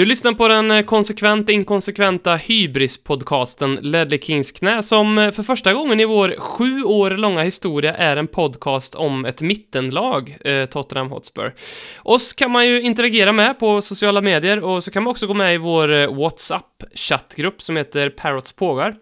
Du lyssnar på den eh, konsekvent inkonsekventa hybris-podcasten Ledley Kings knä som eh, för första gången i vår sju år långa historia är en podcast om ett mittenlag, eh, Tottenham Hotspur. Oss kan man ju interagera med på sociala medier och så kan man också gå med i vår eh, WhatsApp-chattgrupp som heter Parrots Pågar.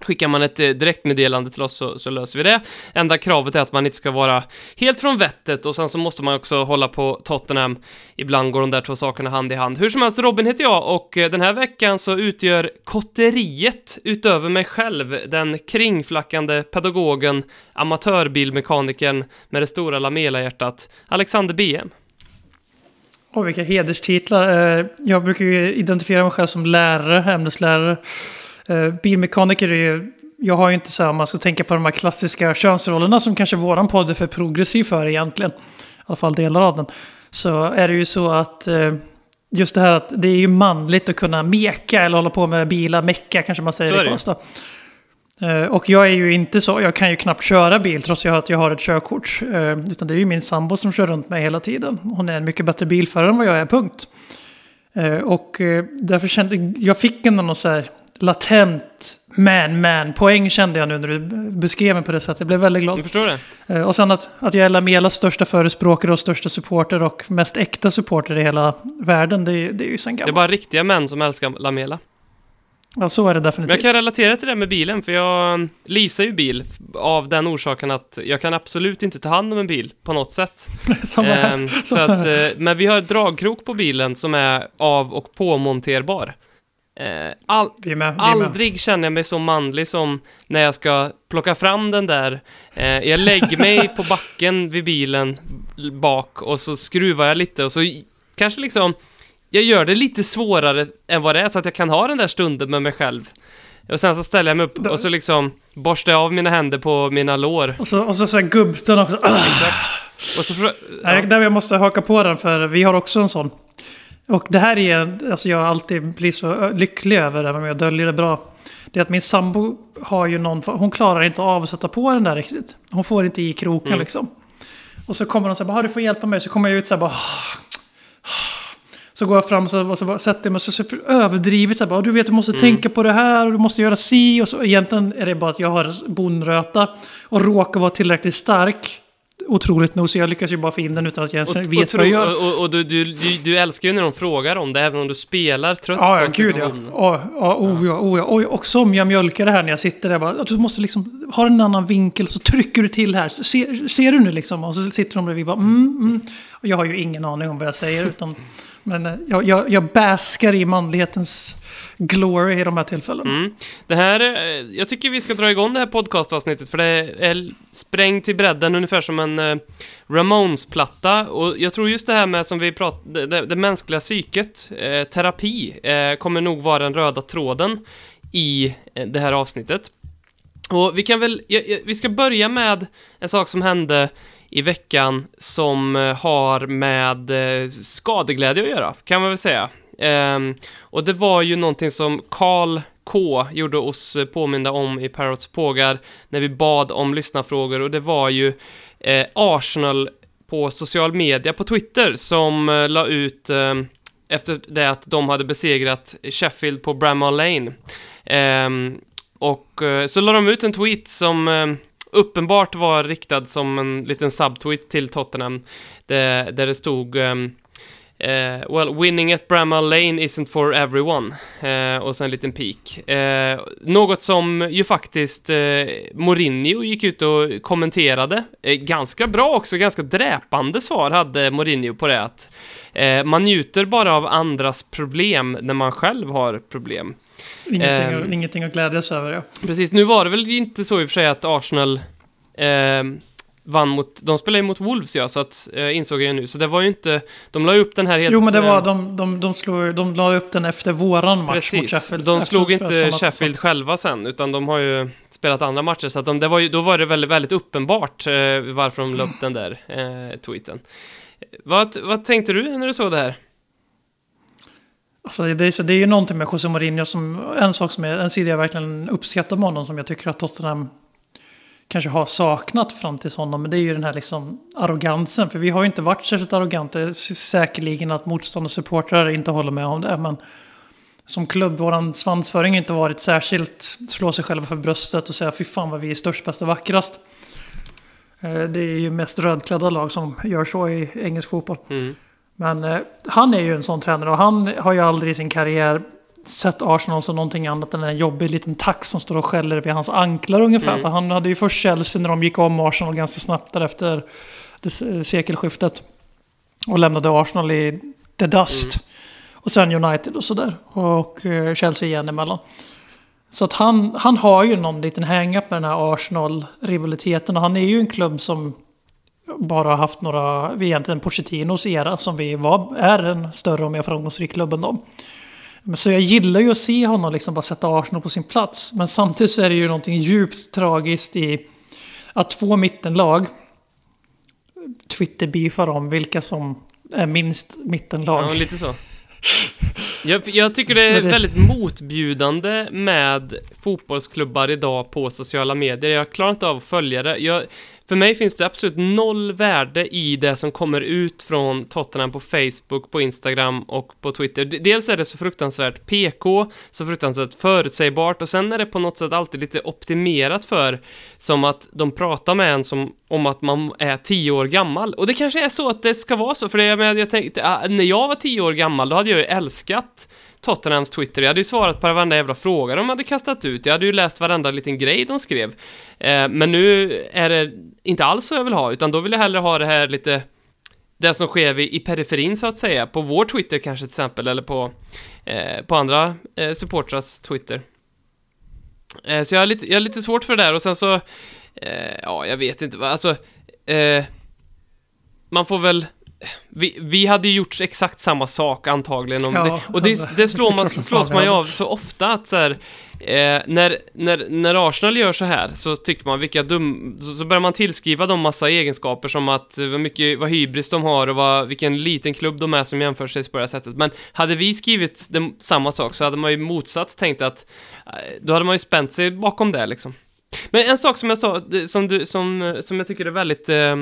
Skickar man ett eh, direktmeddelande till oss så, så löser vi det. Enda kravet är att man inte ska vara helt från vettet och sen så måste man också hålla på Tottenham. Ibland går de där två sakerna hand i hand. Hur som helst, Robin heter jag och eh, den här veckan så utgör kotteriet utöver mig själv den kringflackande pedagogen, amatörbilmekanikern med det stora Lamela-hjärtat, Alexander BM. Åh, vilka hederstitlar. Eh, jag brukar ju identifiera mig själv som lärare, ämneslärare. Eh, Bilmekaniker är ju... Jag har ju inte så här, man ska tänka på de här klassiska könsrollerna som kanske våran podd är för progressiv för egentligen. I alla fall delar av den. Så är det ju så att eh, just det här att det är ju manligt att kunna meka eller hålla på med bilar, mecka kanske man säger i. Karlstad. Eh, Och jag är ju inte så, jag kan ju knappt köra bil trots att jag har ett körkort. Utan det är ju min sambo som kör runt mig hela tiden. Hon är en mycket bättre bilförare än vad jag är, punkt. Och därför kände jag fick ändå någon så här latent man-man-poäng kände jag nu när du beskrev mig på det sättet. Jag blev väldigt glad. Du förstår det? Eh, Och sen att, att jag är Lamelas största förespråkare och största supporter och mest äkta supporter i hela världen, det, det är ju sen Det är gammalt. bara riktiga män som älskar Lamela. Ja, så är det Men jag definitivt. kan relatera till det med bilen, för jag leasar ju bil av den orsaken att jag kan absolut inte ta hand om en bil på något sätt. Ehm, så att, eh, men vi har dragkrok på bilen som är av och påmonterbar. Eh, all, med. Aldrig känner jag mig så manlig som när jag ska plocka fram den där. Eh, jag lägger mig på backen vid bilen bak och så skruvar jag lite och så kanske liksom jag gör det lite svårare än vad det är så att jag kan ha den där stunden med mig själv. Och sen så ställer jag mig upp och så liksom borstar jag av mina händer på mina lår. Och så, och så, så gubbstön också. Ah! Och så Nej, ja. där jag måste haka på den för vi har också en sån. Och det här är, alltså jag alltid blir så lycklig över, även om jag döljer det bra. Det är att min sambo har ju någon, hon klarar inte av att sätta på den där riktigt. Hon får inte i kroken Mm. liksom. Och så kommer hon och säger bara, "Ah, du får hjälpa mig. Så kommer jag ut så här bara, så går jag fram och så, och så sätter jag mig så, så överdrivet så här bara, du vet du måste tänka på det här och du måste göra si och så. Egentligen är det bara att jag har bonröta och råkar vara tillräckligt stark. Otroligt nog, så jag lyckas ju bara få in den utan att jag ens Och, och, vet vad jag gör. och, och, och du, du, du, du älskar ju när de frågar om det, även om du spelar trött Ja, ja, på gud ja. situationen. Ja, ja, oh, ja, oh, ja. Oj, och som jag mjölkar det här när jag sitter där. Bara, du måste liksom ha en annan vinkel, så trycker du till här. Ser, ser du nu liksom? Och så sitter de bredvid och bara mm, mm. Och jag har ju ingen aning om vad jag säger. Utan, men eh, jag, jag, jag baskar i manlighetens glory i de här tillfällena. Mm. Det här, eh, jag tycker vi ska dra igång det här podcastavsnittet för det är sprängt till bredden ungefär som en eh, Ramones-platta och jag tror just det här med som vi pratade, det, det mänskliga psyket, eh, terapi, eh, kommer nog vara den röda tråden i eh, det här avsnittet. Och vi kan väl, ja, ja, vi ska börja med en sak som hände i veckan som eh, har med eh, skadeglädje att göra, kan man väl säga. Ehm, och det var ju någonting som Karl K gjorde oss påminna påminda om i Parrots pågar när vi bad om lyssnarfrågor och det var ju eh, Arsenal på social media på Twitter som eh, la ut eh, efter det att de hade besegrat Sheffield på Bramall Lane. Ehm, och så la de ut en tweet som uppenbart var riktad som en liten subtweet till Tottenham. Där, där det stod um, Uh, well, winning at Bramall Lane isn't for everyone. Uh, och sen en liten peak. Uh, eh, något som ju faktiskt eh, Mourinho gick ut och kommenterade. Eh, ganska bra också, ganska dräpande svar hade Mourinho på det. Att eh, man njuter bara av andras problem när man själv har problem. Ingenting, Ehm. ingenting att glädjas över, ja. Precis, nu var det väl inte så i och för sig att Arsenal eh, vann mot, de spelade ju mot Wolves ja, så att, eh, insåg jag nu. Så det var ju inte, de la upp den här helt... Jo, men det eh, var, de, de, de, slog, de la upp den efter våran match mot Precis, Sheffield. de slog inte att- Sheffield själva sen, utan de har ju spelat andra matcher, så att de, det var ju, då var det väldigt, väldigt uppenbart eh, varför de la upp den där eh, tweeten. Vad, vad tänkte du när du såg det här? Alltså, det, är, det är ju någonting med José Mourinho som, en sak som är, en sida jag verkligen uppskattar med honom som jag tycker att Tottenham kanske har saknat fram till honom. Men det är ju den här liksom arrogansen. För vi har ju inte varit särskilt arroganta. Säkerligen att motstånd och supportrar inte håller med om det. Men som klubb, våran svansföring har inte varit särskilt slå sig själva för bröstet och säga fy fan vad vi är störst, bäst och vackrast. Eh, det är ju mest rödklädda lag som gör så i engelsk fotboll. Mm. Men eh, han är ju en sån tränare och han har ju aldrig i sin karriär sett Arsenal som någonting annat än en jobbig liten tax som står och skäller vid hans anklar ungefär. Mm. För han hade ju först Chelsea när de gick om Arsenal ganska snabbt därefter sekelskiftet. Och lämnade Arsenal i the dust. Och sen United och sådär. Och eh, Chelsea igen emellan. Så att han, han har ju någon liten hang-up med den här Arsenal-rivaliteten. Och han är ju en klubb som bara haft några, egentligen Pochettinos era som vi var, är en större och mer framgångsrik klubb än dem. Men så jag gillar ju att se honom liksom bara sätta Arsenal på sin plats. Men samtidigt så är det ju någonting djupt tragiskt i att två mittenlag Twitter-beefar om vilka som är minst mittenlag. Ja, lite så. Jag, jag tycker det är väldigt motbjudande med fotbollsklubbar idag på sociala medier. Jag klarar inte av att följa det. Jag, för mig finns det absolut noll värde i det som kommer ut från Tottenham på Facebook, på Instagram och på Twitter. Dels är det så fruktansvärt PK, så fruktansvärt förutsägbart och sen är det på något sätt alltid lite optimerat för som att de pratar med en som om att man är tio år gammal. Och det kanske är så att det ska vara så, för det, jag, menar, jag tänkte, ah, när jag var tio år gammal, då hade jag ju älskat Tottenhams Twitter. Jag hade ju svarat på varenda jävla fråga de hade kastat ut. Jag hade ju läst varenda liten grej de skrev. Eh, men nu är det inte alls så jag vill ha, utan då vill jag hellre ha det här lite det som sker i, i periferin så att säga, på vår Twitter kanske till exempel, eller på, eh, på andra eh, supportrars Twitter. Eh, så jag har, lite, jag har lite svårt för det där och sen så, eh, ja, jag vet inte alltså, eh, man får väl, vi, vi hade ju gjort exakt samma sak antagligen om Ja, det, och det, det slår man, slås man ju av så ofta att så här, eh, när, när, när Arsenal gör så här så tycker man vilka dum, så, så börjar man tillskriva dem massa egenskaper som att eh, vad mycket, vad hybris de har och vad, vilken liten klubb de är som jämför sig på det här sättet. Men hade vi skrivit den, samma sak så hade man ju motsatt tänkt att eh, då hade man ju spänt sig bakom det liksom. Men en sak som jag sa, det- som, du, som, som jag tycker är väldigt eh,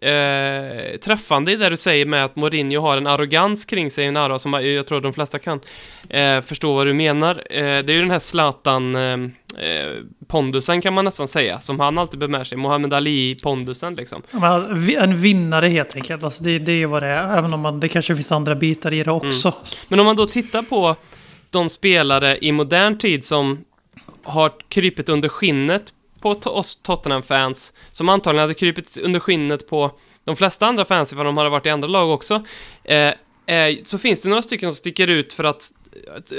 eh, träffande i det du säger med att Mourinho har en arrogans kring sig, en aura som jag tror de flesta kan eh, förstå vad du menar. Eh, det är ju den här Zlatan eh, eh, kan man nästan säga, som han alltid bär med sig. Mohammed Ali-pondusen liksom. En vinnare helt enkelt. Alltså det, det är ju vad det är. Även om man, det kanske finns andra bitar i det också. Men om man då tittar på de spelare i modern tid som har krypit under skinnet på oss Tottenham-fans, som antagligen hade krypit under skinnet på de flesta andra fans ifall de hade varit i andra lag också, eh, eh, så finns det några stycken som sticker ut för att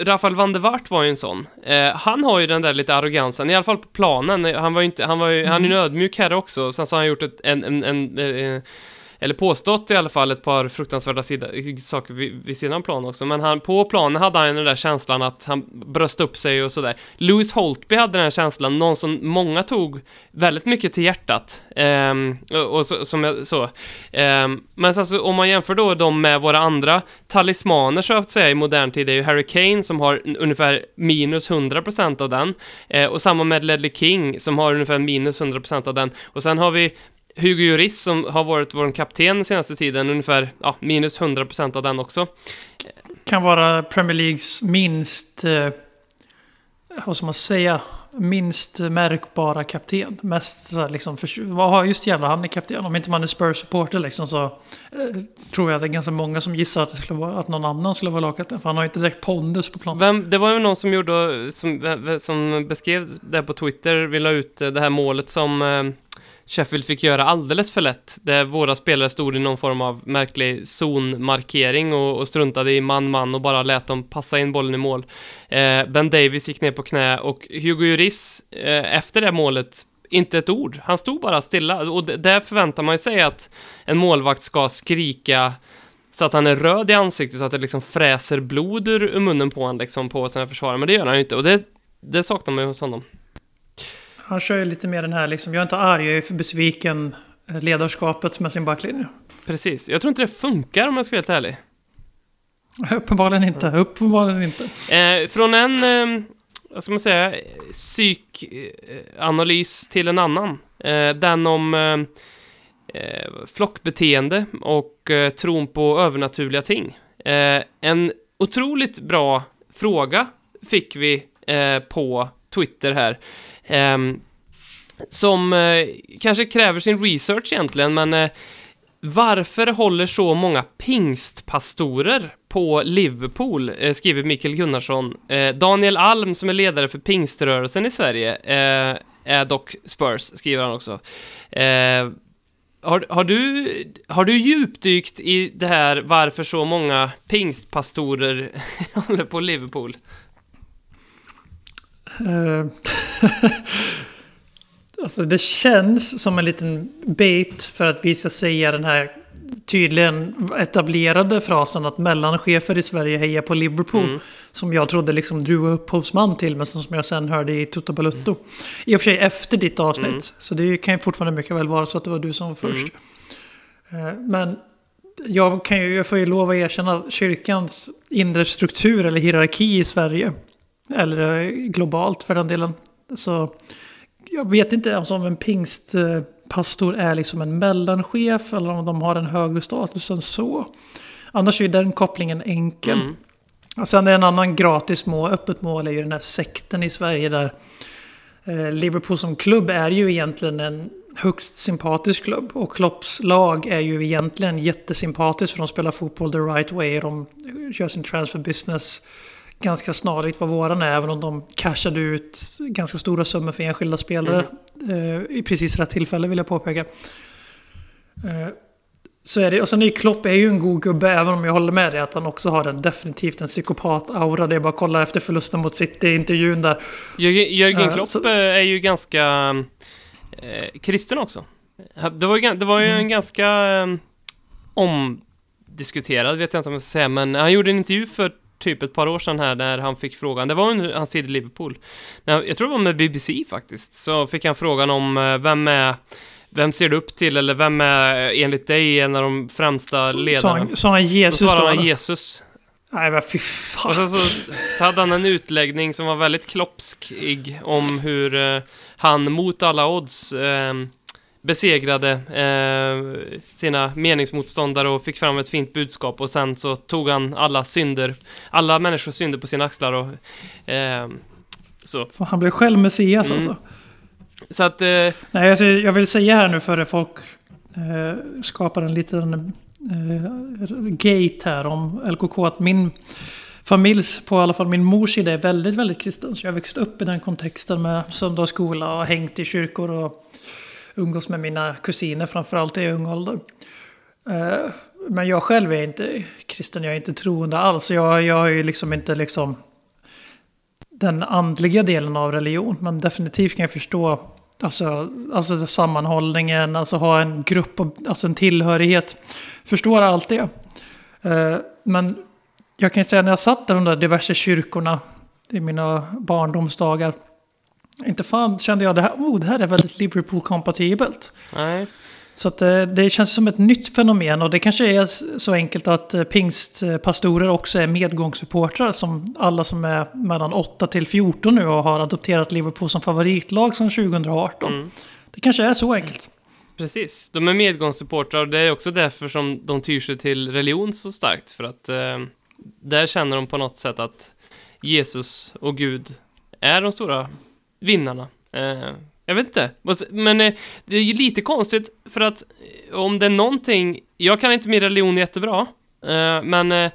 Rafael van der Wart var ju en sån. Eh, han har ju den där lite arrogansen, i alla fall på planen. Han var ju inte, han var ju, han är ju en ödmjuk herre också. Sen så har han gjort ett, en, en, en, eh, eller påstått i alla fall ett par fruktansvärda sida, saker vid, vid sidan av plan också. Men han, på planen hade han den där känslan att han bröst upp sig och sådär. Lewis Holtby hade den här känslan, någon som många tog väldigt mycket till hjärtat. Ehm, och, och så, som jag, så. Ehm, men sen så om man jämför då dem med våra andra talismaner så att säga i modern tid är ju Harry Kane som har ungefär minus 100% av den. Ehm, och samma med Ledley King som har ungefär minus 100% av den. Och sen har vi Hugo Lloris som har varit vår kapten senaste tiden, ungefär ja, minus 100% av den också. Kan vara Premier Leagues minst, eh, vad ska man säga, minst märkbara kapten. Mest så här, liksom, för, vad just jävla han är kapten? Om inte man är Spurs-supporter liksom så eh, tror jag att det är ganska många som gissar att, det skulle vara, att någon annan skulle vara lagkapten. För han har inte direkt pondus på planen. Vem, det var ju någon som gjorde, som, som beskrev det på Twitter, vi la ut det här målet som eh, Sheffield fick göra alldeles för lätt. Där våra spelare stod i någon form av märklig zonmarkering och, och struntade i man-man och bara lät dem passa in bollen i mål. Eh, ben Davis gick ner på knä och Hugo Lloris, eh, efter det målet, inte ett ord. Han stod bara stilla och där förväntar man sig att en målvakt ska skrika så att han är röd i ansiktet så att det liksom fräser blod ur, ur munnen på honom liksom på sina försvarare, men det gör han ju inte och det, det saknar man ju hos honom. Han kör ju lite mer den här liksom, jag är inte arg, jag är för besviken eh, ledarskapet med sin backlinje. Precis. Jag tror inte det funkar om jag ska vara helt ärlig. Uppenbarligen inte, uppenbarligen inte. Eh, från en, eh, vad ska man säga, psykanalys till en annan. Eh, den om eh, eh flockbeteende och eh, tron på övernaturliga ting. Eh, en otroligt bra fråga fick vi på Twitter här. Um, som uh, kanske kräver sin research egentligen, men uh, varför håller så många pingstpastorer på Liverpool, eh, skriver Mikael Gunnarsson. Eh, Daniel Alm, som är ledare för pingströrelsen i Sverige, eh, är dock Spurs, skriver han också. Eh, har, har, du, har du djupdykt i det här varför så många pingstpastorer håller på Liverpool? Uh, alltså det känns som en liten bait för att vi ska säga den här tydligen etablerade frasen att mellanchefer i Sverige hejar på Liverpool. Mm. Som jag trodde liksom du var upphovsman till men som jag sen hörde i Toto Balutto. Mm. I och för sig efter ditt avsnitt. Mm. Så det kan ju fortfarande mycket väl vara så att det var du som var först. Uh, men jag, kan ju, jag får ju lov att erkänna kyrkans inre struktur eller hierarki i Sverige eller eh, globalt för den delen. Så jag vet inte om en pingstpastor är liksom en mellanchef eller om de har en högre status än så. Annars är den kopplingen enkel. Mm. Och sen är en annan gratis mål, öppet mål är ju den här sekten i Sverige där eh, Liverpool som klubb är ju egentligen en högst sympatisk klubb. Och Klopps lag är ju egentligen jättesympatiskt för de spelar fotboll the right way. De kör sin transfer business ganska snarlikt vad våran är, även om de cashade ut ganska stora summor för enskilda spelare mm. eh, i precis rätt tillfälle vill jag påpeka. Eh, så är det, och sen är Klopp är ju en god gubbe, även om jag håller med dig att han också har en, definitivt en psykopat-aura. Det är bara att kolla efter förlusten mot City-intervjun där. Jörgen, Jörgen Klopp så, är ju ganska eh, kristen också. Det var ju, det var ju mm. en ganska eh, omdiskuterad, vet jag inte om jag ska säga, men han gjorde en intervju för typ ett par år sedan här när han fick frågan, det var under hans tid i Liverpool. Jag tror det var med BBC faktiskt, så fick han frågan om eh, vem är vem ser du upp till eller vem är enligt dig en av de främsta ledarna? Sa han Jesus då? svarade han Jesus. Nej men fy fan. Och så, så, så, hade han en utläggning som var väldigt kloppskig om hur eh, han mot alla odds eh, besegrade eh, sina meningsmotståndare och fick fram ett fint budskap och sen så tog han alla synder, alla människors synder på sina axlar och eh, så. Så han blev själv Messias mm. alltså? Så att... Eh, Nej, alltså, jag vill säga här nu för folk eh, skapar en liten eh, gate här om LKK att min familjs, på i alla fall min mors sida, är väldigt, väldigt kristen. Så jag växte upp i den kontexten med söndagsskola och hängt i kyrkor och umgås med mina kusiner framförallt i ung ålder. Eh, men jag själv är inte kristen, jag är inte troende alls. Jag, jag är ju liksom inte liksom den andliga delen av religion. Men definitivt kan jag förstå alltså, alltså sammanhållningen, alltså ha en grupp, alltså en tillhörighet. Förstår allt det. Eh, men jag kan säga när jag satt där de där diverse kyrkorna i mina barndomsdagar. Inte fan kände jag det här, oh, det här är väldigt Liverpool-kompatibelt. Nej. Så att, eh, det känns som ett nytt fenomen och det kanske är så enkelt att eh, pingstpastorer också är medgångssupportrar som alla som är mellan 8 till 14 nu och har adopterat Liverpool som favoritlag sedan 2018. Mm. Det kanske är så enkelt. Precis, de är medgångssupportrar och det är också därför som de tyr sig till religion så starkt. För att eh, där känner de på något sätt att Jesus och Gud är de stora vinnarna. Eh, jag vet inte. Men eh, det är ju lite konstigt för att eh, om det är någonting, jag kan inte min religion jättebra, eh, men eh,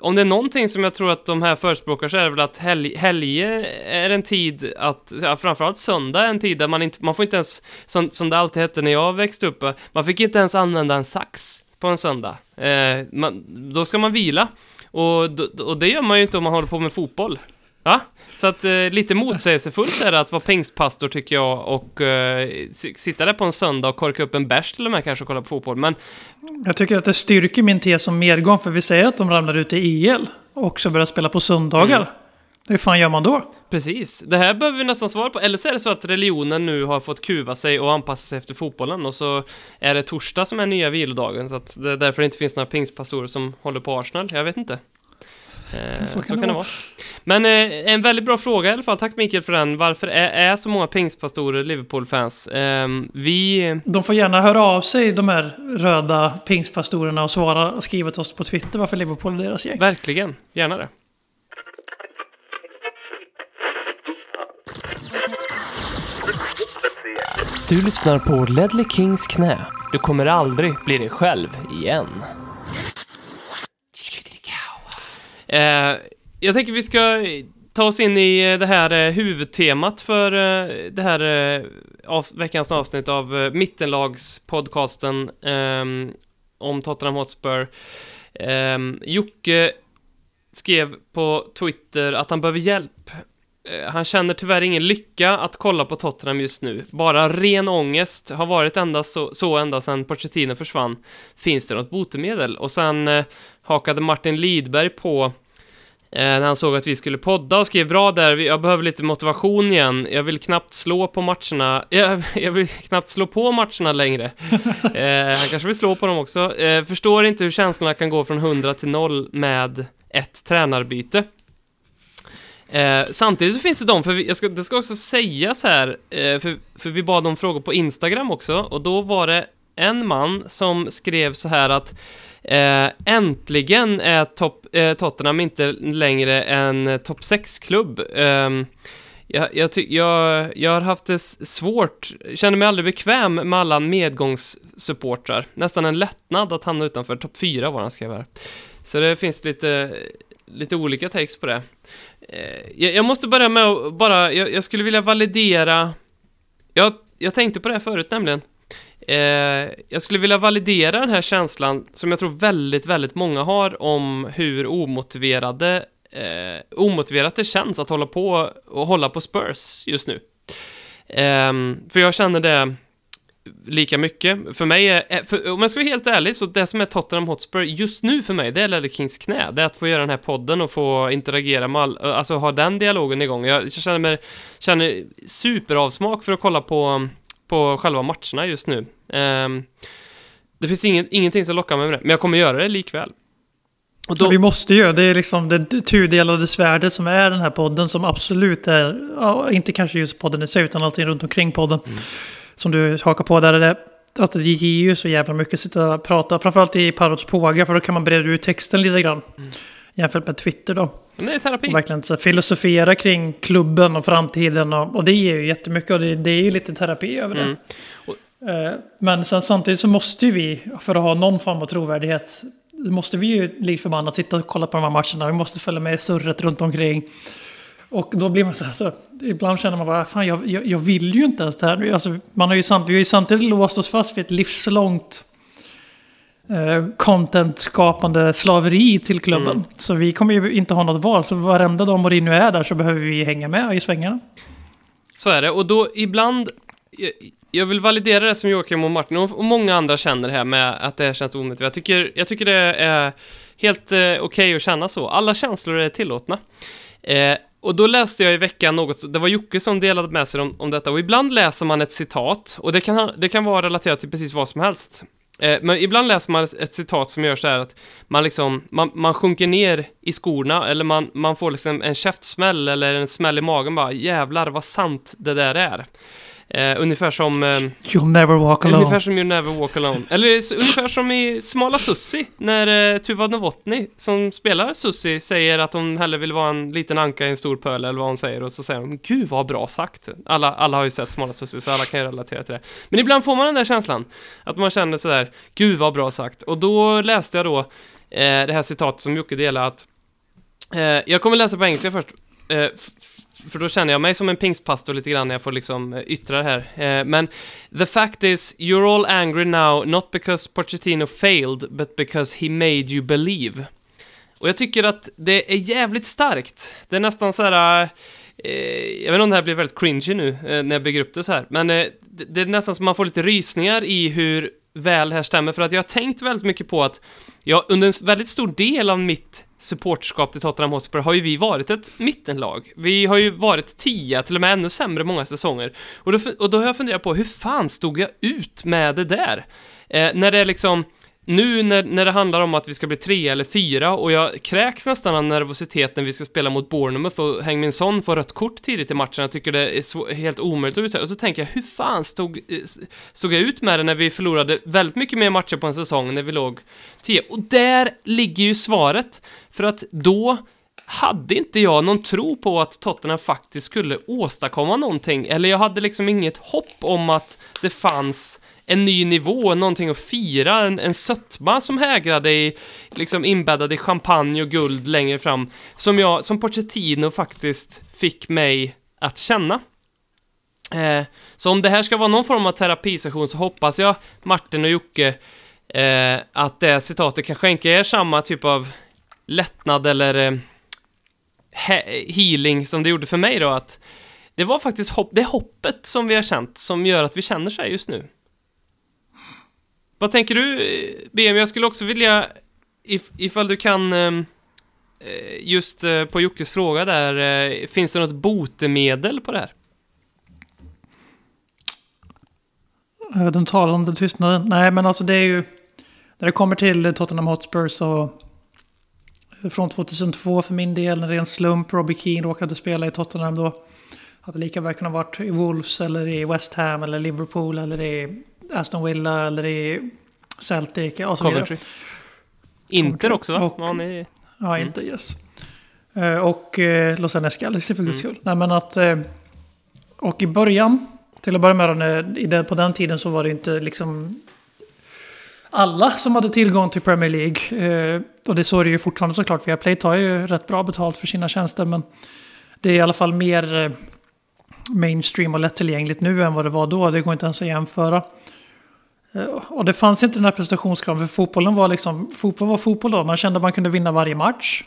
om det är någonting som jag tror att de här förespråkar så är det väl att helg, helge är en tid att, ja, framförallt söndag är en tid där man inte, man får inte ens, som, som det alltid hette när jag växte upp, eh, man fick inte ens använda en sax på en söndag. Eh, man, då ska man vila. Och, och det gör man ju inte om man håller på med fotboll. Va? Så att eh, lite motsägelsefullt är det att vara pingstpastor tycker jag och eh, sitta där på en söndag och korka upp en bärs till och med kanske och kolla på fotboll. Men... Jag tycker att det styrker min tes om medgång för vi säger att de ramlar ut i EL och också börjar spela på söndagar. Mm. Hur fan gör man då? Precis. Det här behöver vi nästan svara på. Eller så är det så att religionen nu har fått kuva sig och anpassa sig efter fotbollen och så är det torsdag som är nya vilodagen så att det är därför det inte finns några pingstpastorer som håller på Arsenal. Jag vet inte. Eh, så kan, så kan det, vara. vara. Men eh, en väldigt bra fråga i alla fall. Tack Mikael för den. Varför är, är så många pingstpastorer Liverpool-fans? Eh, vi... De får gärna höra av sig, de här röda pingstpastorerna, och svara, skriva till oss på Twitter varför Liverpool är deras gäng. Verkligen. Gärna det. Du lyssnar på Ledley Kings knä. Du kommer aldrig bli dig själv igen. Eh, Eh, jag tänker vi ska ta oss in i eh, det här eh, huvudtemat för det här av, veckans avsnitt av Mittenlagspodcasten ehm, om Tottenham Hotspur. Ehm, Jocke skrev på Twitter att han behöver hjälp. Han känner tyvärr ingen lycka att kolla på Tottenham just nu. Bara ren ångest har varit ända så, så ända sedan Pochettino försvann. Finns det något botemedel? Och sen hakade Martin Lidberg på eh, när han såg att vi skulle podda och skrev bra där, jag behöver lite motivation igen, jag vill knappt slå på matcherna, jag, jag vill knappt slå på matcherna längre. eh, han kanske vill slå på dem också. Eh, förstår inte hur känslorna kan gå från 100 till 0 med ett tränarbyte. Eh, samtidigt så finns det de, för vi, ska, det ska också sägas här, eh, för, för vi bad om frågor på Instagram också, och då var det en man som skrev så här att Eh, äntligen är top, eh, Tottenham inte längre en eh, topp 6-klubb. Eh, jag, jag, jag, jag har haft det svårt, känner mig aldrig bekväm med alla medgångssupportrar. Nästan en lättnad att hamna utanför topp 4 var han skrev här. Så det finns lite, lite olika takes på det. Eh, jag, jag, måste börja med att bara, jag, jag skulle vilja validera, jag, jag tänkte på det här förut nämligen. Eh, jag skulle vilja validera den här känslan som jag tror väldigt, väldigt många har om hur omotiverade, eh, omotiverat det känns att hålla på och hålla på Spurs just nu. Eh, för jag känner det lika mycket. För mig är, eh, för, om jag ska vara helt ärlig, så det som är Tottenham Hotspur just nu för mig, det är Lelle Kings knä. Det är att få göra den här podden och få interagera med all, alltså ha den dialogen igång. Jag känner mig, känner superavsmak för att kolla på på själva matcherna just nu. Um, det finns ingen, ingenting som lockar mig med det, men jag kommer göra det likväl. Och då... Vi måste ju, det är liksom det tudelade svärdet som är den här podden som absolut är, ja, inte kanske just podden i sig utan allting runt omkring podden. Mm. Som du hakar på där, är det, att det ger ju så jävla mycket att sitta och prata, framförallt i Parrots påga för då kan man breda ut texten lite grann. Mm. Jämfört med Twitter då. Men det är terapi. Och verkligen så filosofera kring klubben och framtiden. Och, och det ger ju jättemycket och det, det är ju lite terapi över det. Mm. Och, eh, men sen, samtidigt så måste vi, för att ha någon form av trovärdighet, måste vi ju likt förbannat sitta och kolla på de här matcherna. Vi måste följa med i surret runt omkring. Och då blir man så här, så, ibland känner man bara, fan jag, jag, jag vill ju inte ens det här. Alltså, man har ju samt, vi har ju samtidigt låst oss fast vid ett livslångt content-skapande slaveri till klubben. Mm. Så vi kommer ju inte ha något val. Så varenda dag Mourinho är där så behöver vi hänga med i svängarna. Så är det. Och då ibland... Jag, jag vill validera det som Joakim och Martin och, många andra känner här med att det känns omotiverat. Jag tycker, jag tycker det är helt eh, okej okay att känna så. Alla känslor är tillåtna. Eh, och då läste jag i veckan något, det var Jocke som delade med sig om, om detta, och ibland läser man ett citat, och det kan, det kan vara relaterat till precis vad som helst. Eh, men ibland läser man ett citat som gör så här att man liksom, man, man sjunker ner i skorna eller man, man får liksom en käftsmäll eller en smäll i magen bara jävlar vad sant det där är. Eh, ungefär som... Eh, You'll never walk alone. ungefär som You Never Walk Alone. Eller ungefär som i Smala Sussi, när eh, Tuva Novotny, som spelar Sussi, säger att hon hellre vill vara en liten anka i en stor pöl, eller vad hon säger, och så säger hon Gud vad bra sagt. Alla, alla har ju sett Smala Sussi, så alla kan ju relatera till det. Men ibland får man den där känslan, att man känner sådär, Gud vad bra sagt. Och då läste jag då eh, det här citatet som Jocke delade att eh, jag kommer läsa på engelska först. För då känner jag mig som en pingstpastor lite grann när jag får liksom eh, yttra det här. Eh, men the fact is, you're all angry now, not because Pochettino failed, but because he made you believe. Och jag tycker att det är jävligt starkt. Det är nästan så här... Eh, jag vet inte om det här blir väldigt cringy nu eh, när jag bygger upp det så här, men eh, det, det är nästan som man får lite rysningar i hur väl här stämmer, för att jag har tänkt väldigt mycket på att jag under en väldigt stor del av mitt supporterskap till Tottenham Hotspur har ju vi varit ett mittenlag. Vi har ju varit tia, till och med ännu sämre många säsonger. Och då, och då har jag funderat på, hur fan stod jag ut med det där? Eh, när det är liksom, nu när, när det handlar om att vi ska bli tre eller fyra och jag kräks nästan av nervositet när vi ska spela mot Bournemouth och Häng min Son får rött kort tidigt i matchen. Jag tycker det är så, helt omöjligt att uttala. Och så tänker jag, hur fan stod, eh, stod jag ut med det när vi förlorade väldigt mycket mer matcher på en säsong när vi låg tio? Och där ligger ju svaret. För att då hade inte jag någon tro på att Tottenham faktiskt skulle åstadkomma någonting. Eller jag hade liksom inget hopp om att det fanns en ny nivå, någonting att fira, en, en sötma som hägrade i, liksom inbäddad i champagne och guld längre fram, som jag, som Pochettino faktiskt fick mig att känna. Eh, så om det här ska vara någon form av terapisession så hoppas jag, Martin och Jocke, eh, att det citatet kan skänka er samma typ av lättnad eller eh, he- healing som det gjorde för mig då, att det var faktiskt hopp, det hoppet som vi har känt som gör att vi känner så här just nu. Vad tänker du, BM? Jag skulle också vilja, if, ifall du kan, ehm, eh, just eh, på Jockes fråga där, eh, finns det något botemedel på det här? Eh, den talande tystnaden. Nej, men alltså det är ju... När det kommer till Tottenham Hotspur så... Eh, från 2002 för min del, när det är en slump, Robbie Keane råkade spela i Tottenham då. Hade lika väl kunnat varit i Wolves eller i West Ham eller Liverpool eller i Aston Villa eller i Celtic och så vidare. Coventry? Inter också va? Och- Ja, ni... Ja, Mm. inte yes. Eh, Och eh, Los Angeles Galaxy för guds Mm. skull. Nej, men att... eh, Och i början, till att börja med, på den tiden så var det inte liksom alla som hade tillgång till Premier League. Och det så är det ju fortfarande såklart. Viaplay tar ju rätt bra betalt för sina tjänster, men det är i alla fall mer mainstream och lättillgängligt nu än vad det var då. Det går inte ens att jämföra. Eh, och det fanns inte den här prestationskraven, för fotbollen var liksom, fotboll var fotboll då. Man kände att man kunde vinna varje match.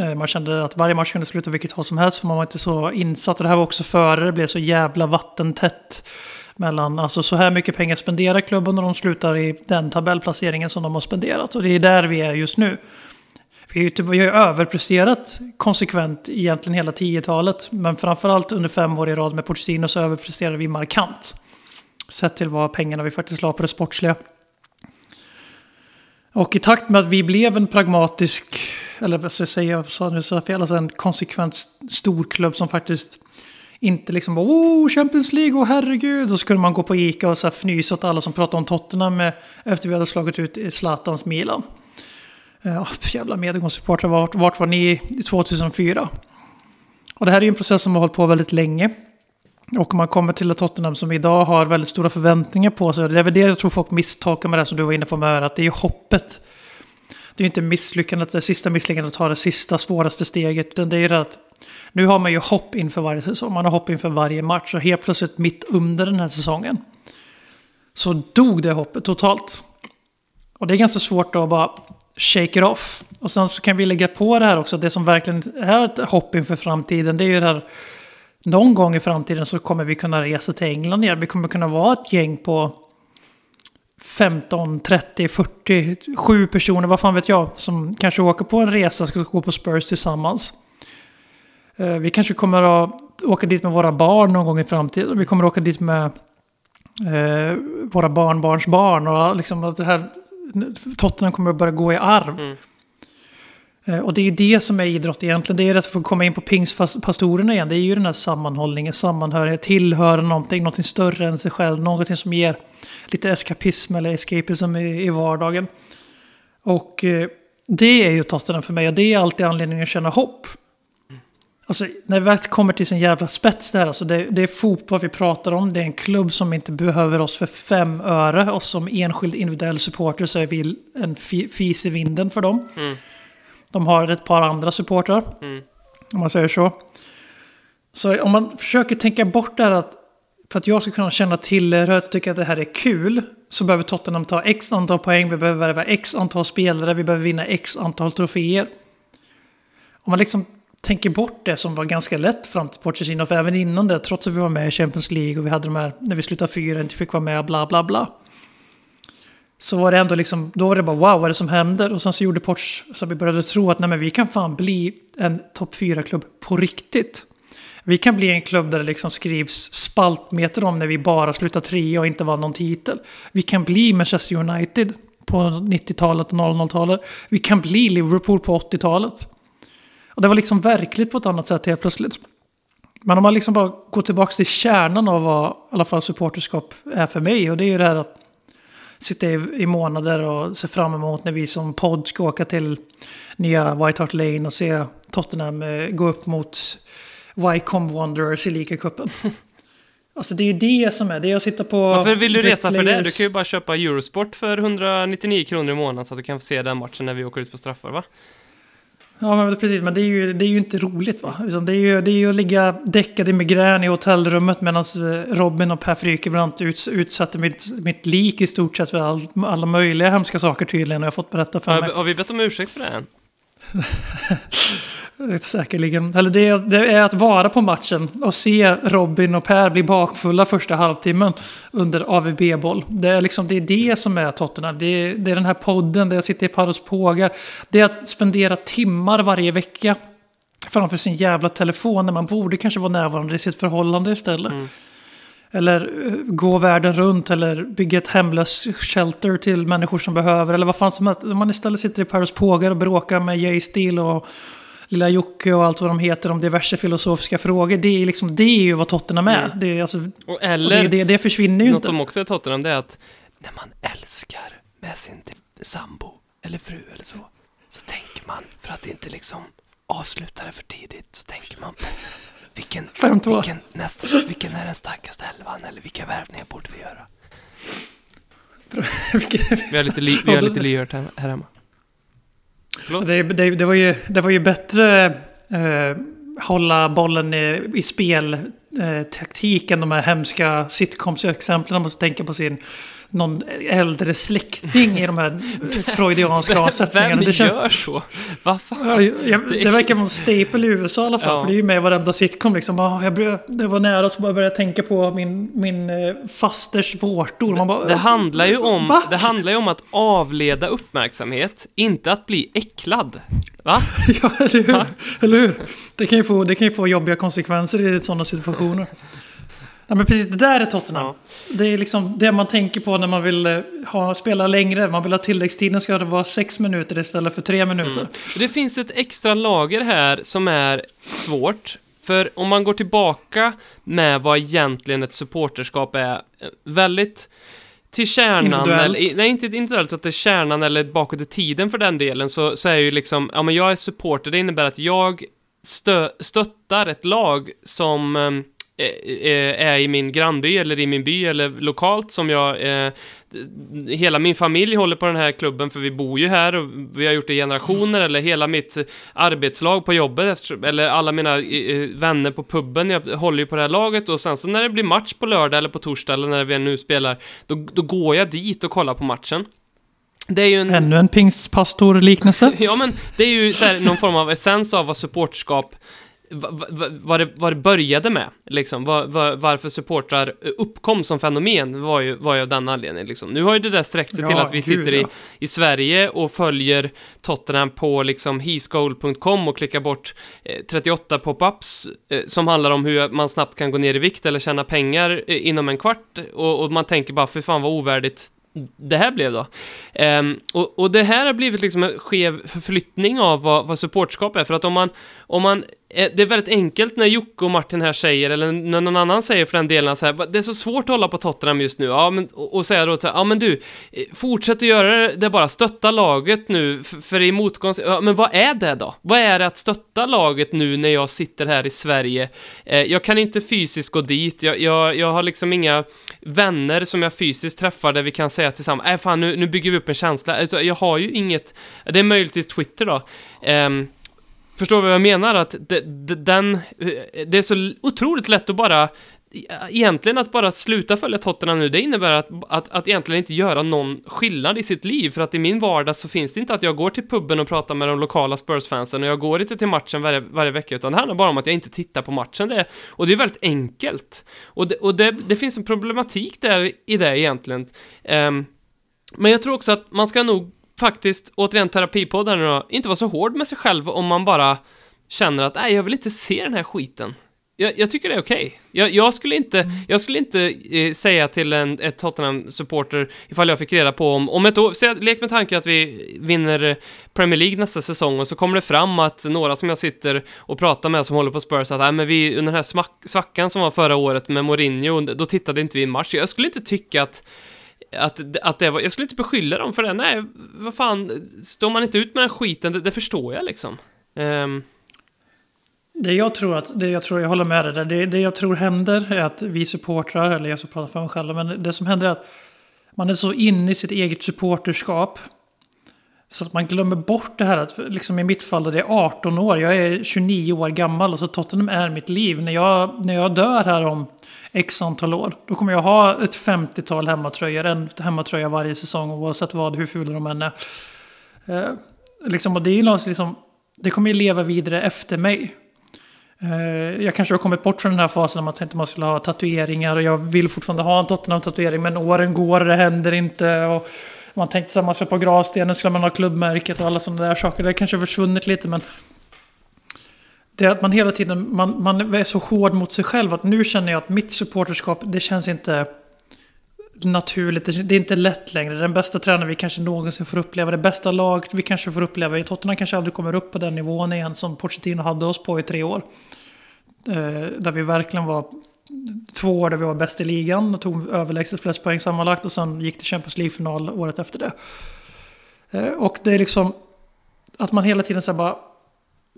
Eh, man kände att varje match kunde sluta vilket håll som helst, för man var inte så insatt. Och det här var också före det blev så jävla vattentätt. Mellan, alltså så här mycket pengar spenderar klubben och de slutar i den tabellplaceringen som de har spenderat. Och det är där vi är just nu. Vi har ju, typ, vi har ju överpresterat konsekvent egentligen hela 10-talet. Men framförallt under fem år i rad med Pochettino så överpresterade vi markant. Sett till vad pengarna vi faktiskt la på det sportsliga. Och i takt med att vi blev en pragmatisk, eller vad ska jag säga, så nu så fel, alltså en konsekvent storklubb som faktiskt inte liksom bara oh, Champions League, och herregud. Och så kunde man gå på Ica och så här fnysa åt alla som pratade om Tottenham med, efter vi hade slagit ut Zlatans Milan. Eh, ah, ja, jävla medgångssupportrar, vart, vart var ni 2004? Och det här är ju en process som har hållit på väldigt länge. Och man kommer till ett Tottenham som idag har väldigt stora förväntningar på sig. Det är väl det jag tror folk misstolkar med det som du var inne på med att det är ju hoppet. Det är ju inte misslyckandet, det sista misslyckandet att ta det sista svåraste steget. Utan det är ju det att nu har man ju hopp inför varje säsong. Man har hopp inför varje match. Och helt plötsligt mitt under den här säsongen så dog det hoppet totalt. Och det är ganska svårt då att bara shake it off. Och sen så kan vi lägga på det här också. Det som verkligen är ett hopp inför framtiden. Det är ju det här. Någon gång i framtiden så kommer vi kunna resa till England igen. Vi kommer kunna vara ett gäng på 15, 30, 40, 7 personer, vad fan vet jag, som kanske åker på en resa och ska gå på Spurs tillsammans. Eh, vi kanske kommer att åka dit med våra barn någon gång i framtiden. Vi kommer att åka dit med eh, våra barnbarns barn. Och liksom att det här, Tottenham kommer att börja gå i arv. Mm. Eh, Och det är ju det som är idrott egentligen. Det är det som komma in på pingstpastorerna igen. Det är ju den här sammanhållningen, sammanhörighet, tillhöra någonting, någonting större än sig själv. Någonting som ger lite eskapism eller escapism i, i vardagen. Och eh, det är ju Tottenham för mig och det är alltid anledningen att känna hopp. Alltså när vi väl kommer till sin jävla spets där, alltså det, det är fotboll vi pratar om. Det är en klubb som inte behöver oss för fem öre. Och som enskild individuell supporter så är vi en fi- fis i vinden för dem. Mm. De har ett par andra supportrar. Mm. Om man säger så. Så om man försöker tänka bort det här att för att jag ska kunna känna tillhörighet och tycka att det här är kul så behöver Tottenham ta x antal poäng, vi behöver värva x antal spelare, vi behöver vinna x antal troféer. Om man liksom tänker bort det som var ganska lätt fram till Pochettino, för även innan det, trots att vi var med i Champions League och vi hade de här, när vi slutade fyra, inte fick vara med, bla bla bla. Så var det ändå liksom, då var det bara wow, vad är det som händer? Och sen så gjorde Poch så vi började tro att nej men vi kan fan bli en topp 4-klubb på riktigt. Vi kan bli en klubb där det liksom skrivs spaltmeter om när vi bara slutar trea och inte vann någon titel. Vi kan bli Manchester United på 90-talet och 00-talet. Vi kan bli Liverpool på 80-talet. Och det var liksom verkligt på ett annat sätt helt plötsligt. Men om man liksom bara går tillbaka till kärnan av vad i alla fall supporterskap är för mig. Och det är ju det här att sitta i, i månader och se fram emot när vi som podd ska åka till nya White Hart Lane och se Tottenham eh, gå upp mot Wycombe Wanderers i ligacupen. Alltså det är ju det som är, det att sitta på... Varför vill du resa för det? Du kan ju bara köpa Eurosport för 199 kronor i månaden så att du kan få se den matchen när vi åker ut på straffar, va? Ja, men precis. Men det är ju, det är ju inte roligt va? Det, är ju, det är ju att ligga däckad i migrän i hotellrummet medan Robin och Per Frykebrant uts, utsatte mitt, mitt lik i stort sett för all, alla möjliga hemska saker tydligen. Och jag har fått berätta för mig. Har, har vi bett om ursäkt för det än? Säkerligen. Eller det, är- det är att vara på matchen och se Robin och Per bli bakfulla första halvtimmen under AVB-boll. Det är, liksom, det är det som är Tottenham. Det är, det är den här podden, det är att sitta i Paros pågar. Det är att spendera timmar varje vecka framför sin jävla telefon när man borde kanske vara närvarande i sitt förhållande istället. Mm. Eller eh, gå världen runt eller bygga ett hemlös shelter till människor som behöver. Eller vad fan som helst. Om man istället sitter i Paros pågar och bråkar med Jay Steele och Lilla Jocke och allt vad de heter om diverse filosofiska frågor. Det är, liksom, det är ju vad Tottenham är. Mm. Det, är alltså, Och och det, eller, det, det försvinner ju något inte. de också är Tottenham, det är att när man älskar med sin sambo eller fru eller så, så tänker man, för att inte liksom avsluta det för tidigt, så tänker man på vilken, 5-2. vilken, nästa, vilken är den starkaste elvan eller vilka värvningar borde vi göra? Vi har lite, li, vi har lite lyhört här, här hemma. Det, det, det, var ju, det var ju bättre eh, hålla bollen i, i spel eh, taktik än de här hemska sitcoms-exemplen. Man måste tänka på sin någon äldre släkting i de här freudianska avsättningarna. Vem Det, känns, gör så? Vad fan? Ja, jag, det verkar vara en staple i USA i alla fall. Ja. För det är ju med i varenda sitcom liksom. Ah, jag började, det var nära så bara började jag tänka på min, min eh, fasters vårtor. Man bara, Det handlar ju om, Va? det handlar ju om att avleda uppmärksamhet, inte att bli äcklad. Va? Ja, eller hur? Va? eller hur? Det kan, ju få, det kan ju få jobbiga konsekvenser i sådana situationer. Ja, men precis, det där är Tottenham. Ja. Det är liksom det man tänker på när man vill eh, ha, spela längre. Man vill ha tilläggstiden ska det vara sex minuter istället för tre minuter. Och Det finns ett extra lager här som är svårt. För om man går tillbaka med vad egentligen ett supporterskap är, eh, väldigt till kärnan, eller, nej inte individuellt, utan till kärnan eller bakåt i tiden för den delen, så, så är ju liksom, ja men jag är supporter, det innebär att jag stö, stöttar ett lag som ehm, eh, eh, är i min grannby eller i min by eller lokalt som jag eh, hela min familj håller på den här klubben för vi bor ju här och vi har gjort det i generationer eller hela mitt eh, arbetslag på jobbet eller alla mina eh, vänner på puben, jag håller ju på det här laget och sen så när det blir match på lördag eller på torsdag eller när vi nu spelar då, då går jag dit och kollar på matchen. Det är ju en... Ännu en pingstpastor-liknelse. Ja, men det är ju så här, någon form av essens av vad va- vad det, vad det började med, liksom. Va- va- varför supportrar uppkom som fenomen var ju, var ju av den anledningen, liksom. Nu har ju det där sträckt sig till Ja, att vi sitter i, ja. i Sverige och följer Tottenham på liksom heesgoal.com och klickar bort eh, 38 pop-ups eh, som handlar om hur man snabbt kan gå ner i vikt eller tjäna pengar eh, inom en kvart och, och man tänker bara, för fan vad ovärdigt det här blev då. Ehm, och, och det här har blivit liksom en skev förflyttning av vad, vad supportskap är, för att om man, om man Eh, det är väldigt enkelt när Jocke och Martin här säger, eller när någon annan säger för den delen, så här, det är så svårt att hålla på Tottenham just nu, ja, men, och, och säga då till, ja men du, eh, fortsätt att göra det, bara stötta laget nu, för, för i motgång, ja, men vad är det då? Vad är det att stötta laget nu när jag sitter här i Sverige? Eh, jag kan inte fysiskt gå dit, jag, jag, jag har liksom inga vänner som jag fysiskt träffar där vi kan säga tillsammans, äh fan nu, nu bygger vi upp en känsla, alltså, jag har ju inget, det är möjligtvis Twitter då, eh, Förstår du vad jag menar? Att det, det, den, det är så otroligt lätt att bara Egentligen att bara sluta följa Tottenham nu, det innebär att, att, att egentligen inte göra någon skillnad i sitt liv, för att i min vardag så finns det inte att jag går till puben och pratar med de lokala Spurs-fansen och jag går inte till matchen varje, varje vecka, utan det handlar bara om att jag inte tittar på matchen. Det, och det är väldigt enkelt. Och det, och det, det finns en problematik där i det egentligen. Um, men jag tror också att man ska nog faktiskt, återigen terapipodden då, inte vara så hård med sig själv om man bara känner att nej, jag vill inte se den här skiten. Jag, jag tycker det är okej. Okay. Jag, jag, skulle inte, jag skulle inte eh, säga till en ett Tottenham-supporter ifall jag fick reda på om, om ett år, se, lek med tanken att vi vinner Premier League nästa säsong och så kommer det fram att några som jag sitter och pratar med som håller på Spurs att nej, men vi, under den här smack, svackan som var förra året med Mourinho, då tittade inte vi i match. Jag skulle inte tycka att att, att det var, jag skulle inte beskylla dem för det, nej, vad fan, står man inte ut med den skiten, det, det förstår jag liksom. Um. Det jag tror att, det jag tror, jag håller med dig där, det, det jag tror händer är att vi supportrar, eller jag som pratar för mig själv, men det som händer är att man är så inne i sitt eget supporterskap så att man glömmer bort det här att, liksom i mitt fall, det är 18 år, jag är 29 år gammal, alltså Tottenham är mitt liv. När jag, när jag dör här om x antal år, då kommer jag ha ett 50-tal hemmatröjor, en hemmatröja varje säsong, oavsett vad, hur fula de än är. Eh, liksom, och det är liksom, det kommer ju leva vidare efter mig. Eh, jag kanske har kommit bort från den här fasen när man att man skulle ha tatueringar och jag vill fortfarande ha en Tottenham-tatuering, men åren går och det händer inte. Och, man tänkte sig att man ska på gravstenen skulle man ha klubbmärket och alla sådana där saker. Det kanske har försvunnit lite men... Det är att man hela tiden man, man är så hård mot sig själv att nu känner jag att mitt supporterskap det känns inte naturligt. Det är inte lätt längre. Den bästa tränaren vi kanske någonsin får uppleva. Det bästa laget vi kanske får uppleva. I Tottenham kanske aldrig kommer upp på den nivån igen som Pochettino hade oss på i tre år. Eh, där vi verkligen var två år där vi var bäst i ligan och tog överlägset flest poäng sammanlagt och sen gick till Champions League-final året efter det. Eh, och det är liksom att man hela tiden säger bara...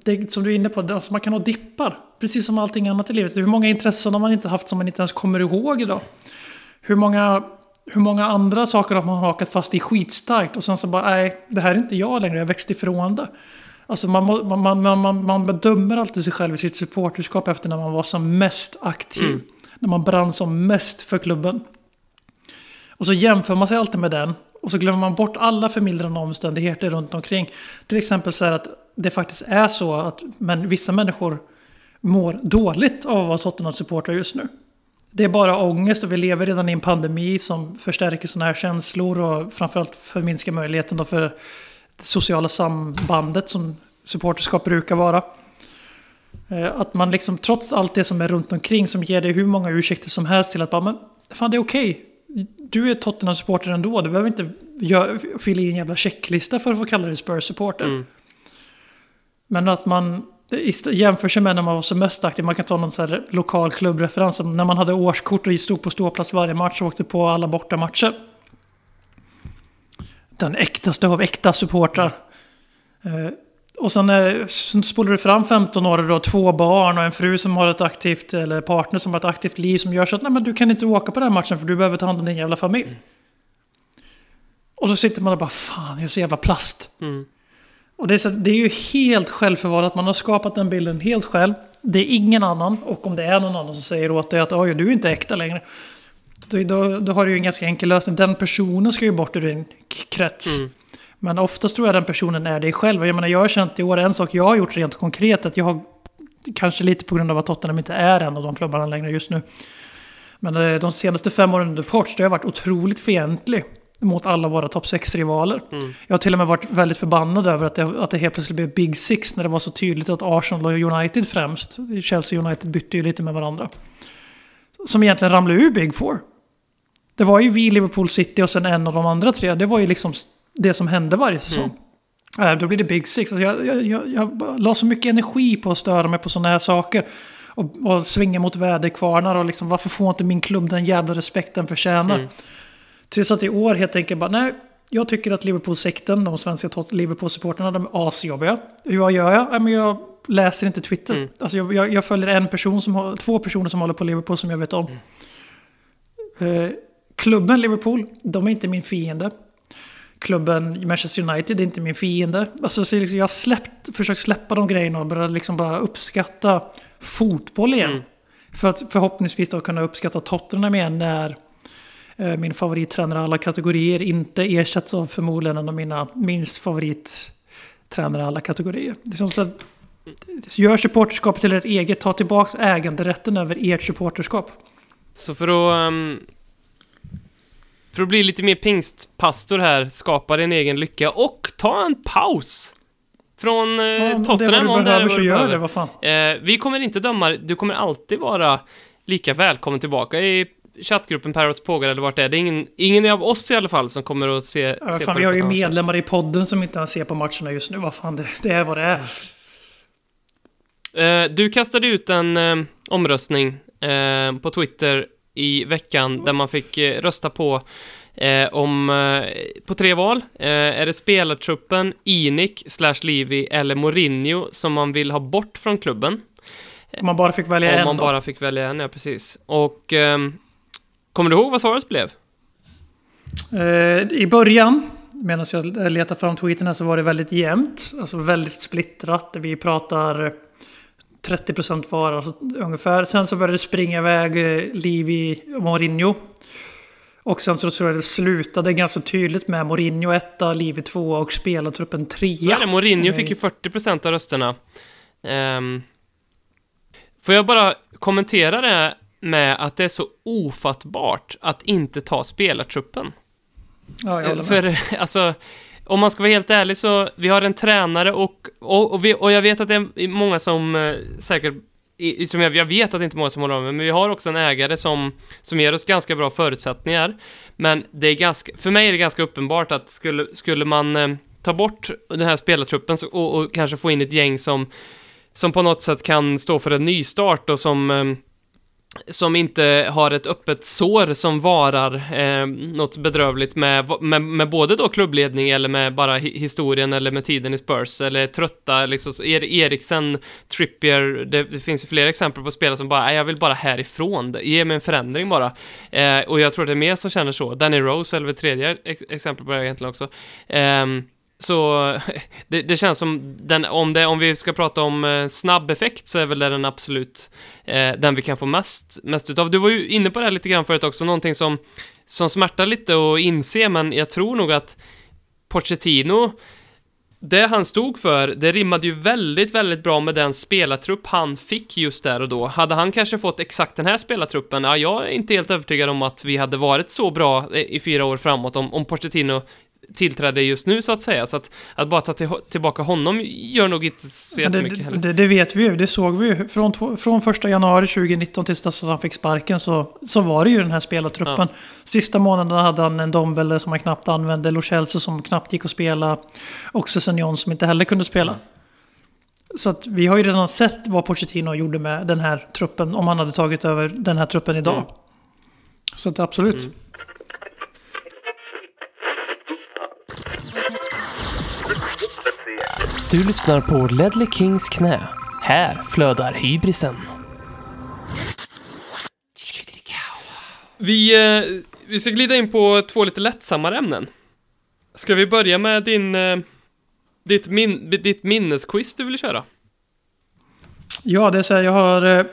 Det som du är inne på, alltså man kan ha dippar. Precis som allting annat i livet. Hur många intressen har man inte haft som man inte ens kommer ihåg idag? Hur många, hur många andra saker har man hakat fast i skitstarkt och sen så bara nej, det här är inte jag längre, jag växte ifrån det. Alltså man, man, man, man, man bedömer alltid sig själv i sitt supporterskap efter när man var som mest aktiv. Mm. När man brann som mest för klubben. Och så jämför man sig alltid med den. Och så glömmer man bort alla förmildrande omständigheter runt omkring. Till exempel så här att det faktiskt är så att men, vissa människor mår dåligt av att vara Tottenham-supportrar just nu. Det är bara ångest och vi lever redan i en pandemi som förstärker sådana här känslor och framförallt förminskar möjligheten då för det sociala sambandet som supporterskap brukar vara. Eh, att man liksom trots allt det som är runt omkring som ger dig hur många ursäkter som helst till att bara men fan det är okej. Okay. Du är Tottenham-supporter ändå. Du behöver inte fylla i en jävla checklista för att få kalla dig Spurs-supporter. Mm. Men att man jämför sig med när man var som mest aktiv. Man kan ta någon så här lokal klubbreferens. När man hade årskort och stod på ståplats varje match och åkte på alla bortamatcher den äktaste av äkta supportrar. Eh, och sen eh, spolar du fram 15 år har två barn och en fru som har ett aktivt, eller partner som har ett aktivt liv som gör så att nej, men du kan inte åka på den matchen för du behöver ta hand om din jävla familj. Mm. Och så sitter man och bara fan, jag är så jävla plast. Mm. Och det är, så, det är ju helt självförvållat, man har skapat den bilden helt själv. Det är ingen annan, och om det är någon annan som säger åt dig att oj, du är inte äkta längre. Då, då, då, har du ju en ganska enkel lösning. Den personen ska ju bort ur din krets. Mm. Men oftast tror jag den personen är dig själv. Jag menar, jag har känt i år, en sak jag har gjort rent konkret, att jag har, kanske lite på grund av att Tottenham inte är en av de klubbarna längre just nu. Men eh, de senaste fem åren under Ports, har jag varit otroligt fientlig mot alla våra topp 6-rivaler. Mm. Jag har till och med varit väldigt förbannad över att det, att det helt plötsligt blev Big Six när det var så tydligt att Arsenal och United främst, Chelsea och United bytte ju lite med varandra. Som egentligen ramlade ur Big Four. Det var ju vi, Liverpool City och sen en av de andra tre. Det var ju liksom det som hände varje säsong. Mm. Då blir det Big Six. Alltså jag, jag, jag, jag la så mycket energi på att störa mig på sådana här saker. Och, och svinga mot väderkvarnar och liksom varför får inte min klubb den jävla respekten förtjänar? Mm. Tills att i år helt enkelt bara, nej, jag tycker att Liverpool-sekten, de svenska Liverpool-supporterna, de är asjobbiga. Hur gör jag? Ja, men jag läser inte Twitter. Mm. Alltså jag, jag, jag, följer en person som två personer som håller på Liverpool som jag vet om. Mm. Eh, klubben Liverpool, de är inte min fiende. Klubben Manchester United är inte min fiende. Alltså, så liksom, jag har släppt, försökt släppa de grejerna och börjat liksom bara uppskatta fotboll igen. Mm. För att förhoppningsvis då kunna uppskatta Tottenham igen när min favorittränare alla kategorier inte ersätts av förmodligen en av mina minst favorittränare alla kategorier. Det är som så att, gör supporterskapet till ett eget, ta tillbaka äganderätten över ert supporterskap. Så för att, um, för att bli lite mer pingstpastor här, skapa din egen lycka och ta en paus från eh, ja, Tottenham. Om det är vad du behöver så gör det, vad fan. Eh, vi kommer inte döma, du kommer alltid vara lika välkommen tillbaka i chattgruppen Parrots pågår eller vart det är. Det är ingen, ingen av oss i alla fall som kommer att se, ja, se fan, Vi har ju medlemmar i podden som inte ser på matcherna just nu. Vad fan, det, det är vad det är. Uh, du kastade ut en uh, omröstning uh, på Twitter i veckan där man fick rösta på om, på tre val. är det spelartruppen, Inik, slash Livi eller Mourinho som man vill ha bort från klubben? Om man bara fick välja om en Om man då. bara fick välja en, ja precis. Och um, Kommer du ihåg vad svaret blev? Uh, I början, medan jag letar fram tweeten här, så var det väldigt jämnt. Alltså väldigt splittrat. Vi pratar 30% var alltså, ungefär. Sen så började det springa iväg eh, Livi och Mourinho. Och sen så tror jag det slutade ganska tydligt med Mourinho etta, Livi tvåa och spelartruppen trea. Så det, Mourinho fick ju 40% av rösterna. Um, får jag bara kommentera det med att det är så ofattbart att inte ta spelartruppen. Ja, jag håller med. För, alltså, om man ska vara helt ärlig så, vi har en tränare och, och, och, vi, och jag vet att det är många som eh, säkert som jag, jag vet att det inte är många som håller med, men vi har också en ägare som, som ger oss ganska bra förutsättningar. Men det är ganska, för mig är det ganska uppenbart att skulle, skulle man eh, ta bort den här spelartruppen så, och, och, kanske få in ett gäng som, som på något sätt kan stå för en nystart och som eh, som inte har ett öppet sår som varar eh, något bedrövligt med, med, med, både då klubbledning eller med bara historien eller med tiden i Spurs eller trötta liksom, er, Eriksen, Trippier, det, det, finns ju flera exempel på spelare som bara, jag vill bara härifrån, ge mig en förändring bara. Eh, och jag tror det är mer som känner så. Danny Rose är väl tredje ex exempel på det egentligen också. Eh, så det, det, känns som den, om, det, om vi ska prata om eh, snabb effekt så är väl det den absolut eh, den vi kan få mest, mest utav. Du var ju inne på det här lite grann förut också, någonting som, som smärtar lite att inse, men jag tror nog att Pochettino, det han stod för, det rimmade ju väldigt, väldigt bra med den spelartrupp han fick just där och då. Hade han kanske fått exakt den här spelartruppen, ja, jag är inte helt övertygad om att vi hade varit så bra eh, i fyra år framåt om, om Pochettino tillträde just nu så att säga. Så att, att bara ta till, tillbaka honom gör nog inte så jättemycket det, heller. Det, det, vet vi ju, det såg vi ju. Från, från första januari 2019 tills dess han fick sparken så, så var det ju den här spelartruppen. Ja. Sista månaderna hade han en Dombele som han knappt använde, Lo som knappt gick att spela och Sessignon som inte heller kunde spela. Så att vi har ju redan sett vad Pochettino gjorde med den här truppen om han hade tagit över den här truppen idag. Mm. Så att absolut. Mm. Du lyssnar på Ledley Kings knä. Här flödar hybrisen. Vi, eh, vi ska glida in på två lite lättsammare ämnen. Ska vi börja med din, eh, ditt, min, ditt minnesquiz du vill köra? Ja, det är så här, jag har... Eh,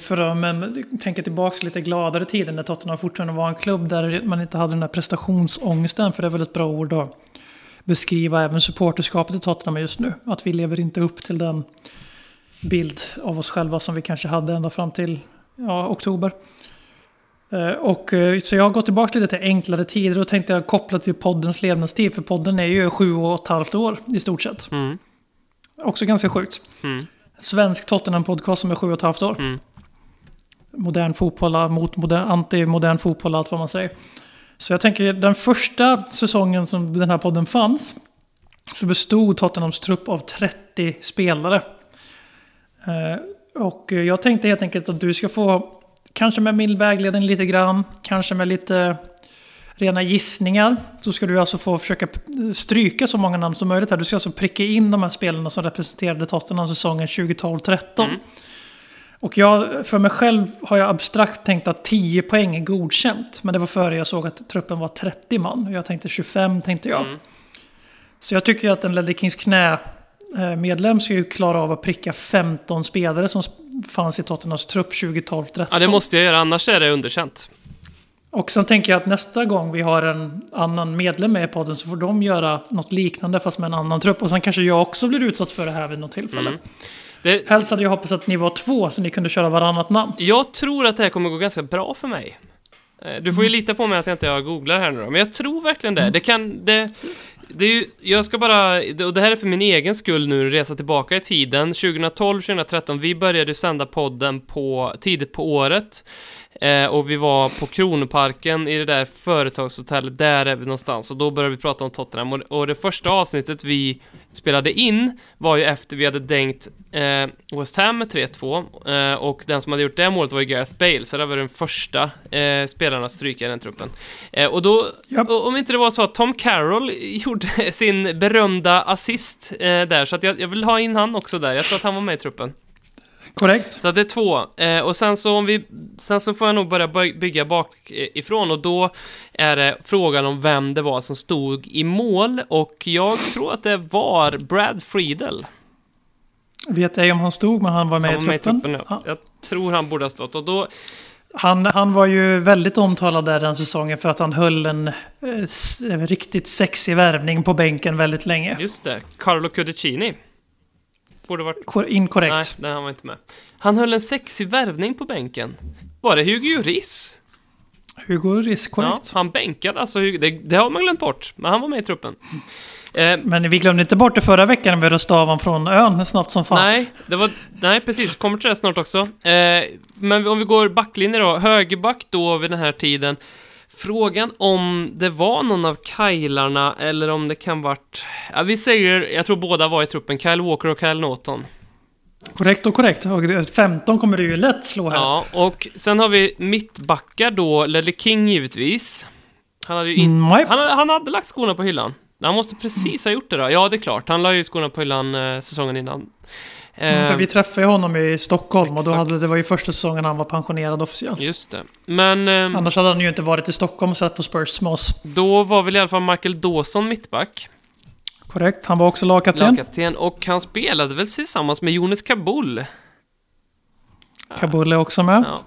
för att tänka tillbaka lite gladare tider när Tottenham fortfarande var en klubb där man inte hade den här prestationsångesten, för det är väl ett bra ord då beskriva även supporterskapet i Tottenham just nu. Att vi lever inte upp till den bild av oss själva som vi kanske hade ända fram till ja, oktober. Eh, och, eh, så jag har gått tillbaka lite till enklare tider och tänkte jag koppla till poddens levnadstid. För podden är ju sju och ett halvt år i stort sett. Mm. Också ganska sjukt. Mm. Svensk Tottenham-podcast som är sju och ett halvt år. Mm. modern fotboll mot modern, anti-modern fotboll, allt vad man säger. Så jag tänker den första säsongen som den här podden fanns så bestod Tottenhams trupp av 30 spelare. Eh, och jag tänkte helt enkelt att du ska få, kanske med min vägledning lite grann, kanske med lite rena gissningar, så ska du alltså få försöka stryka så många namn som möjligt här. Du ska alltså pricka in de här spelarna som representerade Tottenham säsongen 2012-13. Mm. Och jag, för mig själv har jag abstrakt tänkt att 10 poäng är godkänt. Men det var före jag såg att truppen var 30 man. Och jag tänkte 25 tänkte jag. Mm. Så jag tycker att en Ledley Kings knä eh, ska ju klara av att pricka 15 spelare som fanns i Tottenhams trupp 2012-13. Ja, det måste jag göra, annars är det underkänt. Och sen tänker jag att nästa gång vi har en annan medlem med i podden så får de göra något liknande fast med en annan trupp. Och sen kanske jag också blir utsatt för det här vid något tillfälle. Mm. Det... Helst hade jag hoppats att ni var två så ni kunde köra varannat namn. Jag tror att det här kommer gå ganska bra för mig. Eh, du får ju mm. lita på mig att jag inte googlar här nu då, men jag tror verkligen det. Mm. Det kan... Det, det är ju, jag ska bara, och det här är för min egen skull nu, resa tillbaka i tiden. 2012, 2013, vi började sända podden på, tidigt på året. Eh, och vi var på Kronoparken i det där företagshotellet, där är vi någonstans. Och då började vi prata om Tottenham. Och, och det första avsnittet vi spelade in var ju efter vi hade dängt eh, West Ham med 3-2. Eh, och den som hade gjort det målet var ju Gareth Bale, så det var den första eh, spelaren att stryka i den truppen. Eh, och då, yep. om inte det var så att Tom Carroll gjorde sin berömda assist eh, där, så att jag, jag vill ha in han också där. Jag tror att han var med i truppen. Korrekt. Så det är två. Eh, och sen så, om vi, sen så får jag nog börja bygga bakifrån och då är det frågan om vem det var som stod i mål och jag tror att det var Brad Friedel. Vet ej om han stod, men han var med, han var i, truppen. med i truppen. Ja. Jag tror han borde ha stått och då... Han, han var ju väldigt omtalad där den säsongen för att han höll en eh, riktigt sexig värvning på bänken väldigt länge. Just det, Carlo Cudicini borde varit... Inkorrekt. Nej, han var inte med. Han höll en sexig värvning på bänken. Var det Hugo Lloris? Hugo Lloris, korrekt. Ja, han bänkade alltså det, det, har man glömt bort, men han var med i truppen. Eh, men vi glömde inte bort det förra veckan när vi röstade av honom från ön snabbt som fan. Nej, det var, nej precis, kommer till det snart också. Eh, men om vi går backlinje då, högerback då vid den här tiden. Frågan om det var någon av Kylarna eller om det kan varit... Ja, vi säger, jag tror båda var i truppen, Kyle Walker och Kyle Norton. Korrekt och korrekt. 15 kommer du ju lätt slå här. Ja, och sen har vi mittbackar då, Ledley King givetvis. Han hade ju in... Mm, han, hade, han hade lagt skorna på hyllan. Han måste precis ha gjort det då. Ja, det är klart. Han la ju skorna på hyllan eh, säsongen innan. Mm, för vi träffade honom i Stockholm Exakt. och då hade, det var ju första säsongen han var pensionerad officiellt. Just det. Men... Eh, Annars hade han ju inte varit i Stockholm och sett på Spurs med oss. Då var väl i alla fall Michael Dawson mittback. Korrekt, han var också lagkapten. Lagkapten, och han spelade väl tillsammans med Jonas Kabul. Kabul är också med. Ja.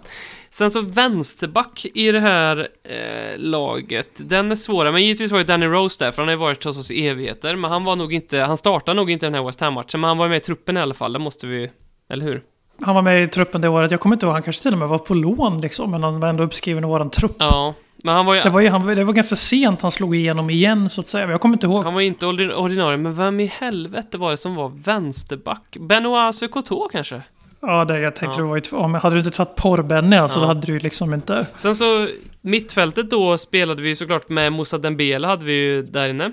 Sen så vänsterback i det här eh, laget, den är svårare, men givetvis var ju Danny Rose där, för han har ju varit hos oss i evigheter, men han var nog inte, han startade nog inte den här West Ham-matchen, men han var med i truppen i alla fall, det måste vi, eller hur? Han var med i truppen det året, jag kommer inte ihåg, han kanske till och med var på lån liksom, men han var ändå uppskriven i våran trupp. Ja, men han var ju... Det var, ju, han, det var ganska sent han slog igenom igen, så att säga, jag kommer inte ihåg. Han var inte ordinarie, men vem i helvete var det som var vänsterback? Benoit Sekoto kanske? Ja, det jag tänkte ja. det var ju två. hade du inte tagit porrbenny alltså, ja. då hade du liksom inte... Sen så, mittfältet då spelade vi såklart med Moussa Dembele hade vi ju där inne.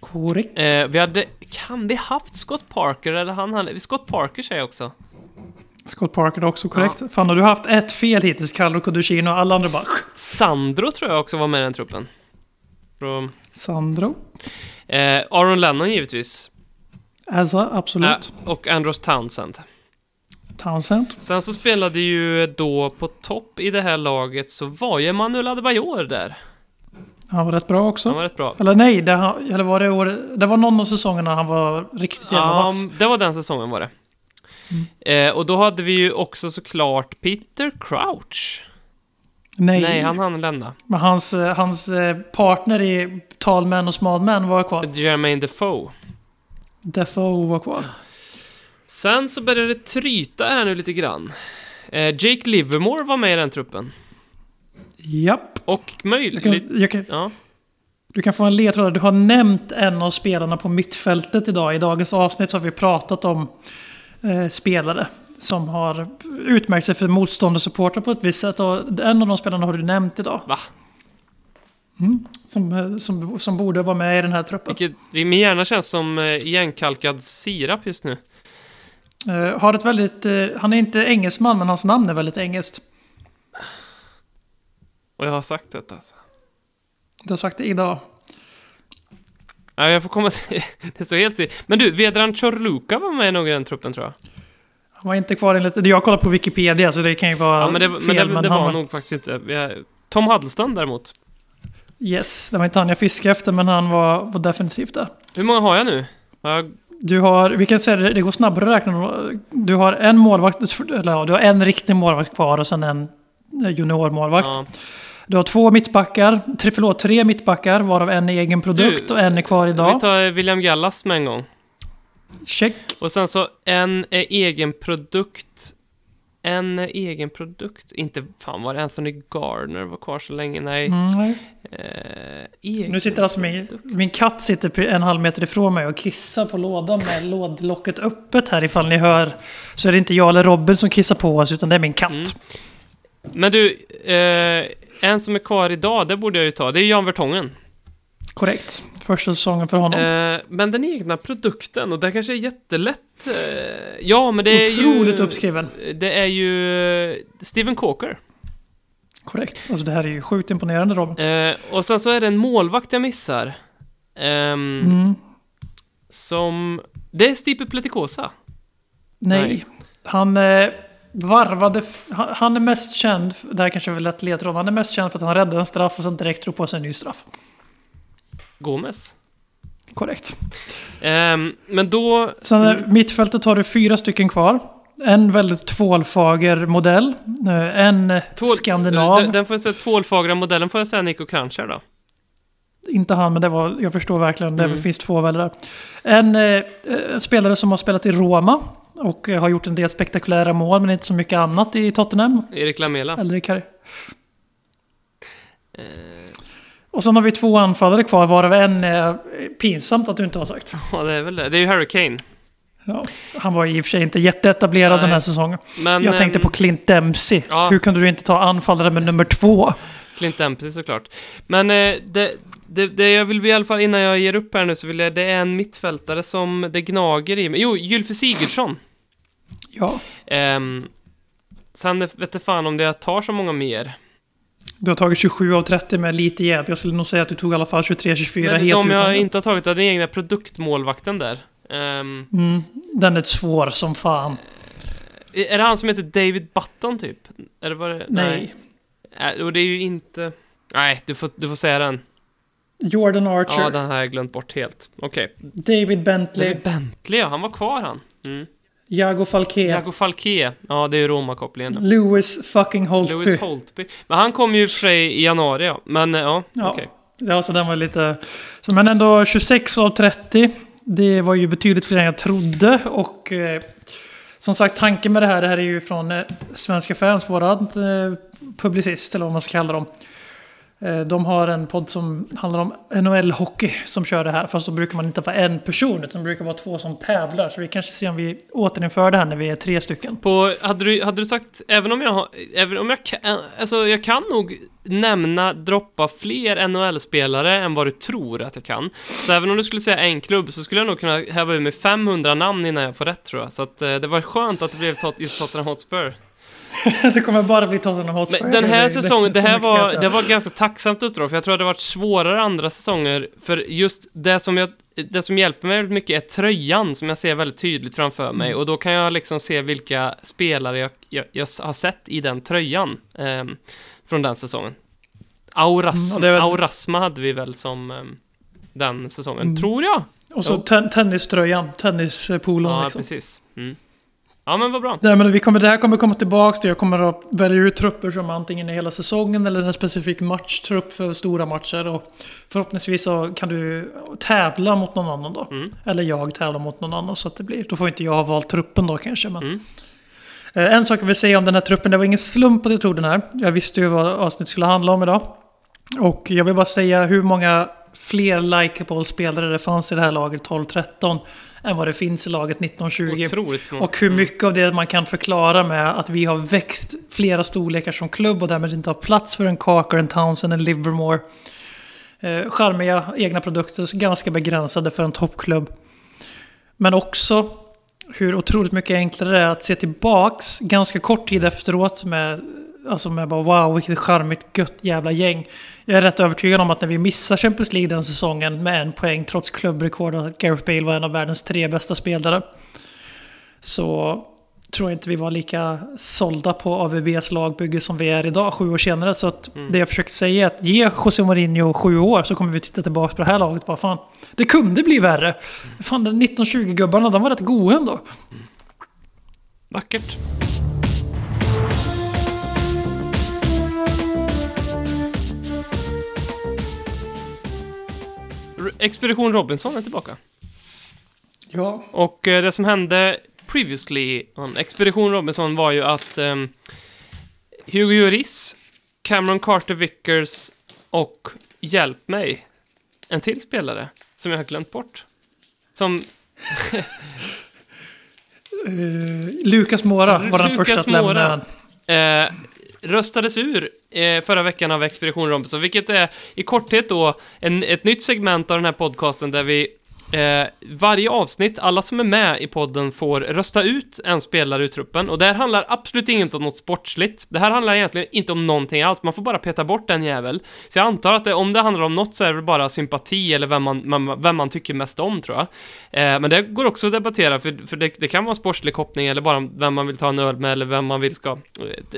Korrekt. Eh, vi hade, kan vi haft Scott Parker eller han, han Scott Parker säger jag också. Scott Parker är också korrekt. Ja. Fan, har du haft ett fel hittills, Carlo Codocino och alla andra bara... Sandro tror jag också var med i den truppen. Så... Sandro. Eh, Aaron Lennon givetvis. Alltså, absolut. Eh, och Andros Townsend. Townsend. Sen så spelade ju då på topp i det här laget så var ju Emanuel Adebayor där. Han var rätt bra också. Han var rätt bra. Eller nej, det, eller var det, år, det var någon av säsongerna han var riktigt jävla ja, vass. det var den säsongen var det. Mm. Eh, och då hade vi ju också såklart Peter Crouch. Nej. Nej, han hann lämna. Men hans, eh, hans eh, partner i Tall Man och Small Man var kvar. Jermaine Defoe. Defoe var kvar. Sen så började det tryta här nu lite grann. Eh, Jake Livermore var med i den truppen. Japp. Och möjligt... Ja. Du kan få en ledtråd. Du har nämnt en av spelarna på mittfältet idag. I dagens avsnitt så har vi pratat om eh, spelare. som har utmärkt sig för motstånd och supportrar på ett visst sätt. Och en av de spelarna har du nämnt idag. Va? Som, eh, som, som borde vara med i den här truppen. Vilket, min hjärna känns som eh, igenkalkad sirap just nu. Eh, har ett väldigt, eh, han är inte engelsman men hans namn är väldigt engelskt. Och jag har sagt detta alltså. Du har sagt det idag. Ja, jag får komma till... Det står helt still. Men du, Vedran Chorluka var med nog i den truppen tror jag. Han var inte kvar enligt... Jag kollar på Wikipedia så det kan ju vara Ja, men det, fel. men det, det han var nog faktiskt inte. Tom Huddleston däremot. Yes, det var inte han jag fiskade efter men han var, var definitivt där. Hur många har jag nu? Har jag... Du har, vi kan säga det, det går snabbare att räkna. Du har en målvakt, eller ja, du har en riktig målvakt kvar och sen en juniormålvakt. Ja. Du har två mittbackar, tre, förlåt, tre mittbackar varav en är egen produkt Du, och en är kvar Vi idag. tar William Gallas med en gång. Check. Och sen så en är egen produkt. En egen produkt. Inte fan var det Anthony Gardner var kvar så länge? Nej. Mm. Eh, Nu sitter alltså min, min katt sitter en halv meter ifrån mig och kissar på lådan med lådlocket öppet här ifall ni hör. Så är det inte jag eller Robin som kissar på oss utan det är min katt. Mm. Men du, eh, en som är kvar idag, det borde jag ju ta. Det är Jan Vertongen. Korrekt. Första säsongen för honom. Eh, men den egna produkten, och det kanske är jättelätt. Eh, ja, men det är Otroligt ju... uppskriven. Det är ju eh, Steven Coker. Korrekt. Alltså det här är ju sjukt imponerande Robin. Eh, och sen så är det en målvakt jag missar. Ehm, Mm. Som... Det är Stipe Pletikosa. Nej. Nej. Han eh, varvade... Han är mest känd, det här kanske är väl lätt ledtråd, han är mest känd för att han räddade en straff och sen direkt drog på sig en ny straff. Gomez. Korrekt. Ehm, men då... Sen mm. mittfältet har du fyra stycken kvar. En väldigt tvålfager modell. eh, En Tvål- skandinav. Den, den får jag säga, tvålfagra modellen får jag säga Nico Kranjčar då. Inte han, men det var, jag förstår verkligen. Det Mm. finns två väl där. En eh, eh, spelare som har spelat i Roma. Och eh, har gjort en del spektakulära mål, men inte så mycket annat i Tottenham. Erik Lamela. Eller i Kari. Eh, Och sen har vi två anfallare kvar, varav en är pinsamt att du inte har sagt. ja, det är väl det. Det är ju Harry Kane. Ja, han var i och för sig inte jätteetablerad Nej. den här säsongen. Men, Jag tänkte ehm, på Clint Dempsey. ja. Hur kunde du inte ta anfallare med nummer två? Clint Dempsey såklart. Men eh, det, det, det jag vill i alla fall innan jag ger upp här nu så vill jag, det är en mittfältare som det gnager i mig. Jo, Gylfe Sigurdsson. Ja, Ehm, sen vet jag fan om det jag tar så många mer. Du har tagit 27 av 30 med lite hjälp. Jag skulle nog säga att du tog i alla fall 23-24 Men helt de jag utan. inte har tagit är den egna produktmålvakten där. Ehm, Mm, den är svår som fan. är det han som heter David Button typ? Är det vad det, Nej. Nej. Och det är ju inte... Nej, du får, du får säga den. Jordan Archer. Ja, den har jag glömt bort helt. Okej. David Bentley. David Bentley, ja. Han var kvar han. Mm. Jago Falke. Jago Falke. Ja, det är ju Roma-kopplingen. Lewis fucking Holtby. Lewis Holtby. Men han kom ju i och för sig i januari, ja. Men eh, ja, Ja. okej. Ja, så den var lite... Så, men ändå 26 av 30. Det var ju betydligt fler än jag trodde. Och eh, som sagt, tanken med det här, det här är ju från eh, Svenska fans, våran eh, publicist, eller vad man ska kalla dem. Eh, de har en podd som handlar om NHL-hockey som kör det här. Fast då brukar man inte vara en person, utan det brukar vara två som tävlar. Så vi kanske ser om vi återinför det här när vi är tre stycken. På, hade, du, hade du sagt, även om jag har, även om jag kan, eh, alltså jag kan nog nämna, droppa fler NHL-spelare än vad du tror att jag kan. Så även om du skulle säga en klubb så skulle jag nog kunna häva ur mig 500 namn innan jag får rätt tror jag. Så att eh, det var skönt att det blev just Tottenham Hotspur. det kommer bara bli Tottenham Hotspur. Men den här säsongen, det här var, det var ganska tacksamt uppdrag, för jag tror att det varit svårare andra säsonger, för just det som jag, det som hjälper mig väldigt mycket är tröjan, som jag ser väldigt tydligt framför mig, Mm. och då kan jag liksom se vilka spelare jag, jag, jag har sett i den tröjan, ehm, från den säsongen. Auras, Mm, väl- Aurasma hade vi väl som ehm, den säsongen, Mm. tror jag. Och så ten tenniströjan, tennispoolen Ja, liksom. precis. Mm. Ja, men vad bra. Nej, men vi kommer, det här kommer komma tillbaka till. Jag kommer att välja ut trupper som antingen är hela säsongen eller en specifik matchtrupp för stora matcher. Och förhoppningsvis så kan du tävla mot någon annan då. Mm. Eller jag tävlar mot någon annan så att det blir. Då får inte jag ha valt truppen då kanske. Men. Mm. Eh, En sak jag vill säga om den här truppen. Det var ingen slump att jag tog den här. Jag visste ju vad avsnittet skulle handla om idag. Och jag vill bara säga hur många fler likeable spelare det fanns i det här laget 12-13 än vad det finns i laget 1920. Otroligt små. Och hur mycket av det man kan förklara med att vi har växt flera storlekar som klubb och därmed inte har plats för en Carker, en Townsend, en Livermore. Eh, charmiga egna produkter, ganska begränsade för en toppklubb. Men också hur otroligt mycket enklare det är att se tillbaks ganska kort tid efteråt med Alltså med bara wow, vilket charmigt gött jävla gäng. Jag är rätt övertygad om att när vi missar Champions League den säsongen med en poäng trots klubbrekord och att Gareth Bale var en av världens tre bästa spelare. Så tror jag inte vi var lika sålda på AVBs lagbygge som vi är idag, sju år senare. Så att Mm. det jag försöker säga är att ge José Mourinho sju år så kommer vi titta tillbaka på det här laget bara fan. Det kunde bli värre. Fan, de 1920-gubbarna, de var rätt goa ändå. Vackert. Expedition Robinson är tillbaka. Ja. Och eh, det som hände previously on Expedition Robinson var ju att ehm, Hugo Lloris, Cameron Carter Vickers och hjälp mig, en till spelare som jag har glömt bort. Som Uh, Lukas Mora var den Lucas första att lämna eh, röstades ur eh, förra veckan av Expedition Robinson, vilket är i korthet då en, ett nytt segment av den här podcasten där vi eh, varje avsnitt, alla som är med i podden får rösta ut en spelare ur truppen och det här handlar absolut inte om något sportsligt. Det här handlar egentligen inte om någonting alls, man får bara peta bort en jävel. Så jag antar att det, om det handlar om något så är det bara sympati eller vem man, man, vem man tycker mest om tror jag. Eh, men det går också att debattera, för, för det, det kan vara sportslig koppling eller bara vem man vill ta en öl med eller vem man vill ska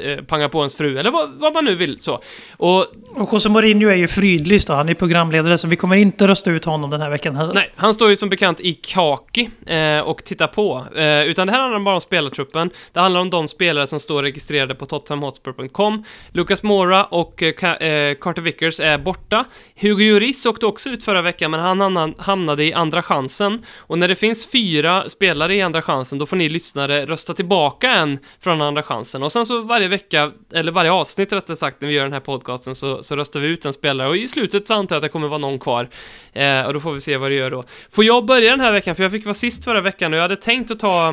eh, panga på ens fru eller vad, vad man nu vill så. Och Och José Mourinho är ju fridlyst. Han är programledare så vi kommer inte rösta ut honom den här veckan heller. Nej, han står ju som bekant i kaki eh, och tittar på. Eh, utan det här handlar bara om spelartruppen. Det handlar om de spelare som står registrerade på tottenhamhotspur.com. Lucas Mora och eh, eh, Carter Vickers är borta. Hugo Lloris åkte också ut förra veckan, men han hamnade i andra chansen. Och när det finns fyra spelare i andra chansen, då får ni lyssnare rösta tillbaka en från andra chansen. Och sen så varje vecka, eller varje avsnitt rättare sagt, när vi gör den här podcasten, så, så röstar vi ut en spelare. Och i slutet så antar jag att det kommer vara någon kvar. Eh, och då får vi se vad det gör då. Får jag börja den här veckan? För jag fick vara sist förra veckan och jag hade tänkt att ta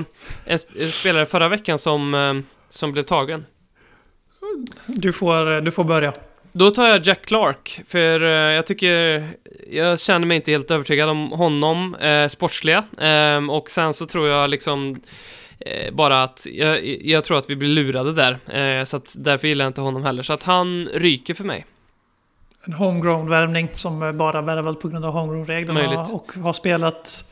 en, sp- en spelare förra veckan som, eh, som blev tagen. Du, får, du får börja. Då tar jag Jack Clark, för eh, jag tycker... Jag känner mig inte helt övertygad om honom, eh, sportsliga. Eh, och sen så tror jag liksom eh, bara att... Jag, jag tror att vi blir lurade där. Eh, så att därför gillar jag inte honom heller. Så att han ryker för mig. En homegrown-värvning som bara värvat på grund av homegrown-reglerna. Och har spelat...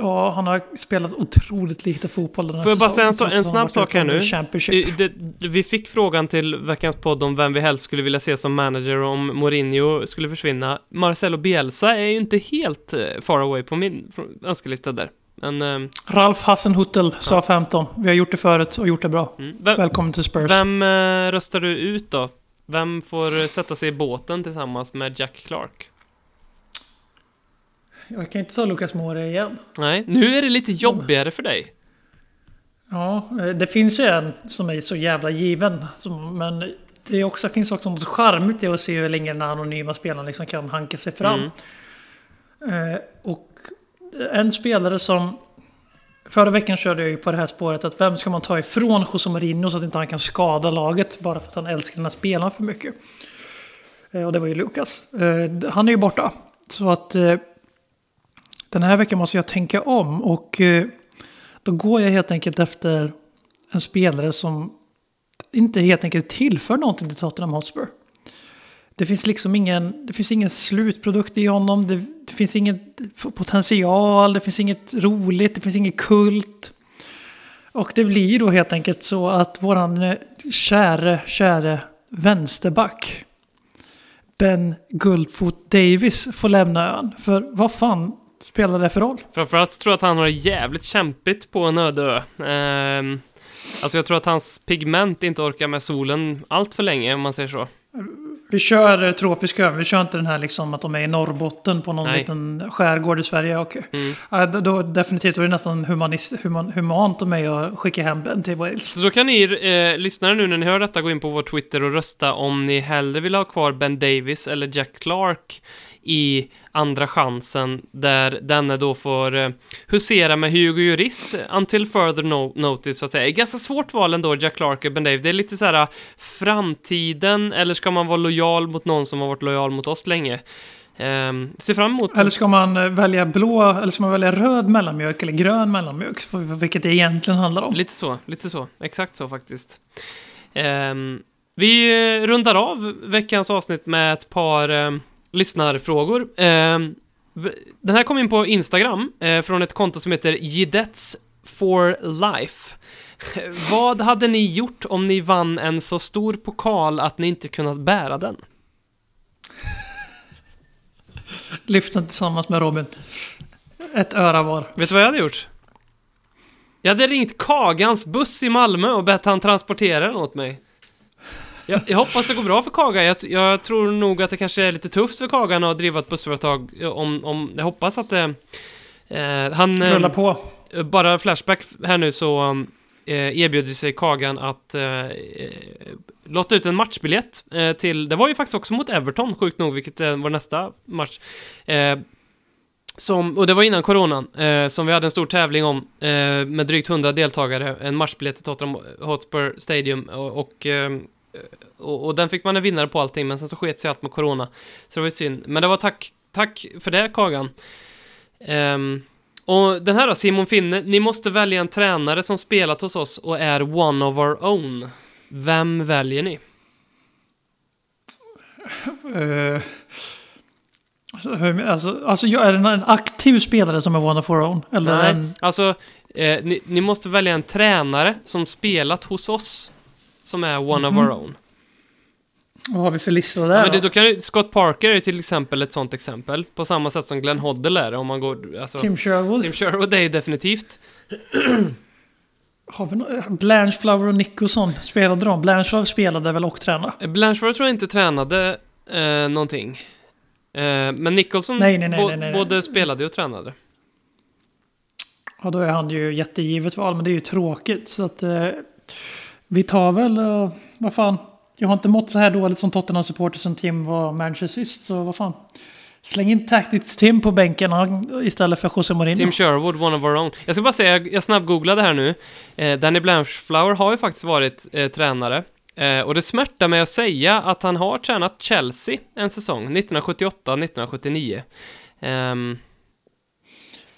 Ja, han har spelat otroligt lite fotboll den här Får jag bara säga en så- en snabb sak här nu? Championship. I- det, vi fick frågan till veckans podd om vem vi helst skulle vilja se som manager om Mourinho skulle försvinna. Marcelo Bielsa är ju inte helt eh, far away på min önskelista där. Men... eh, Ralf Hassenhuttel, sa 15. Vi har gjort det förut och gjort det bra. mm. vem, Välkommen till Spurs. vem eh, röstar du ut då? Vem får sätta sig i båten tillsammans med Jack Clark? Jag kan inte ta Lucas Moura igen. Nej, nu är det lite jobbigare för dig. Ja, eh, det finns ju en som är så jävla given. Men det är också, finns också något charmigt i att se hur länge den anonyma spelaren liksom kan hanka sig fram. Mm. Eh, och en spelare som... Förra veckan körde jag ju på det här spåret att vem ska man ta ifrån José Mourinho så att inte han kan skada laget bara för att han älskar den här spelaren för mycket. Eh, och det var ju Lukas. Eh, han är ju borta. Så att eh, den här veckan måste jag tänka om och då går jag helt enkelt efter en spelare som inte helt enkelt tillför någonting till Tottenham Hotspur. Det finns liksom ingen, det finns ingen slutprodukt i honom, det, det finns ingen potential, det finns inget roligt, det finns ingen kult. Och det blir då helt enkelt så att våran eh, käre, käre vänsterback Ben Guldfot Davis får lämna ön. För vad fan spelar det för roll? Framförallt tror jag att han har det jävligt kämpigt på en öde ö. Ehm, alltså jag tror att hans pigment inte orkar med solen allt för länge, om man säger så. Vi kör eh, tropisk ön. Vi kör inte den här liksom att de är i Norrbotten på någon Nej. liten skärgård i Sverige. Okej. Mm. Ja, då, då, definitivt då är det nästan humanist, human, humant av mig att skicka hem Ben till Wales. Så då kan ni eh, lyssnare nu när ni hör detta gå in på vår Twitter och rösta om ni hellre vill ha kvar Ben Davis eller Jack Clark i andra chansen där denne då får eh, husera med Hugo Lloris until further no notice så att säga. Det är ganska svårt val ändå, Jack Clark och Ben Davis. Det är lite så här eh, framtiden eller ska man vara lojal mot någon som har varit lojal mot oss länge? Um, se fram emot... Eller ska man eh, välja blå, eller ska man välja röd mellanmjölk eller grön mellanmjölk? Vilket det egentligen handlar om. Lite så, lite så. Exakt så faktiskt. Ehm, vi rundar av veckans avsnitt med ett par um, lyssnarfrågor. V- den här kom in på Instagram eh, från ett konto som heter Jidets for Life. Vad hade ni gjort om ni vann en så stor pokal att ni inte kunnat bära den? Lyften tillsammans med Robin. Ett öra var. Vet du vad jag hade gjort? Jag hade ringt Kagans buss i Malmö och bett han transportera den åt mig. Jag, jag hoppas det går bra för Kaga. Jag, jag tror nog att det kanske är lite tufft för Kagan att driva ett bussföretag. Om, om, jag hoppas att det... Eh, han... eh, Rulla på. bara flashback här nu så eh, erbjöd sig Kagan att eh, eh, lotta ut en matchbiljett eh, till, det var ju faktiskt också mot Everton, sjukt nog, vilket eh, var nästa match. Eh, som, och det var innan coronan, eh, som vi hade en stor tävling om eh, med drygt 100 deltagare, en matchbiljett till Tottenham Hotspur Stadium och, och, eh, och, och den fick man en vinnare på allting, men sen så sket sig allt med corona. Så det var ju synd. Men det var tack, tack för det Kagan. Ehm, och den här då, Simon Finne, ni måste välja en tränare som spelat hos oss och är one of our own. Vem väljer ni? Eh, alltså, alltså, är en, en aktiv spelare som är one of our own? Eller Nej, en, alltså, eh, ni, ni måste välja en tränare som spelat hos oss, som är one of Mhm. our own. vad har vi för lista Ja, där men det, då? kan Scott Parker är till exempel ett sånt exempel, på samma sätt som Glenn Hoddle är om man går, alltså, Tim, Tim Sherwood? Sherwood är ju definitivt. Har vi no Blanche Flower och Nicholson, spelade de? Blanche Flower spelade väl och tränade? Blanchard tror jag inte tränade eh, någonting. Eh, men Nicholson Nej, nej, nej, bo- nej, nej. både spelade och tränade. Ja, då är han ju jättegivet val, men det är ju tråkigt. Så att eh, vi tar väl, uh, vad fan. Jag har inte mått så här dåligt som Tottenham-supporter sen Tim var manager sist, så vad fan. Släng in Tactics Tim på bänken istället för José Mourinho. Tim Sherwood, one of our own. Jag ska bara säga, jag, snabbgooglade här nu. Eh, Danny Blanchflower har ju faktiskt varit eh, tränare. Eh, och det smärtar mig att säga att han har tränat Chelsea en säsong, 1978-1979. Ehm,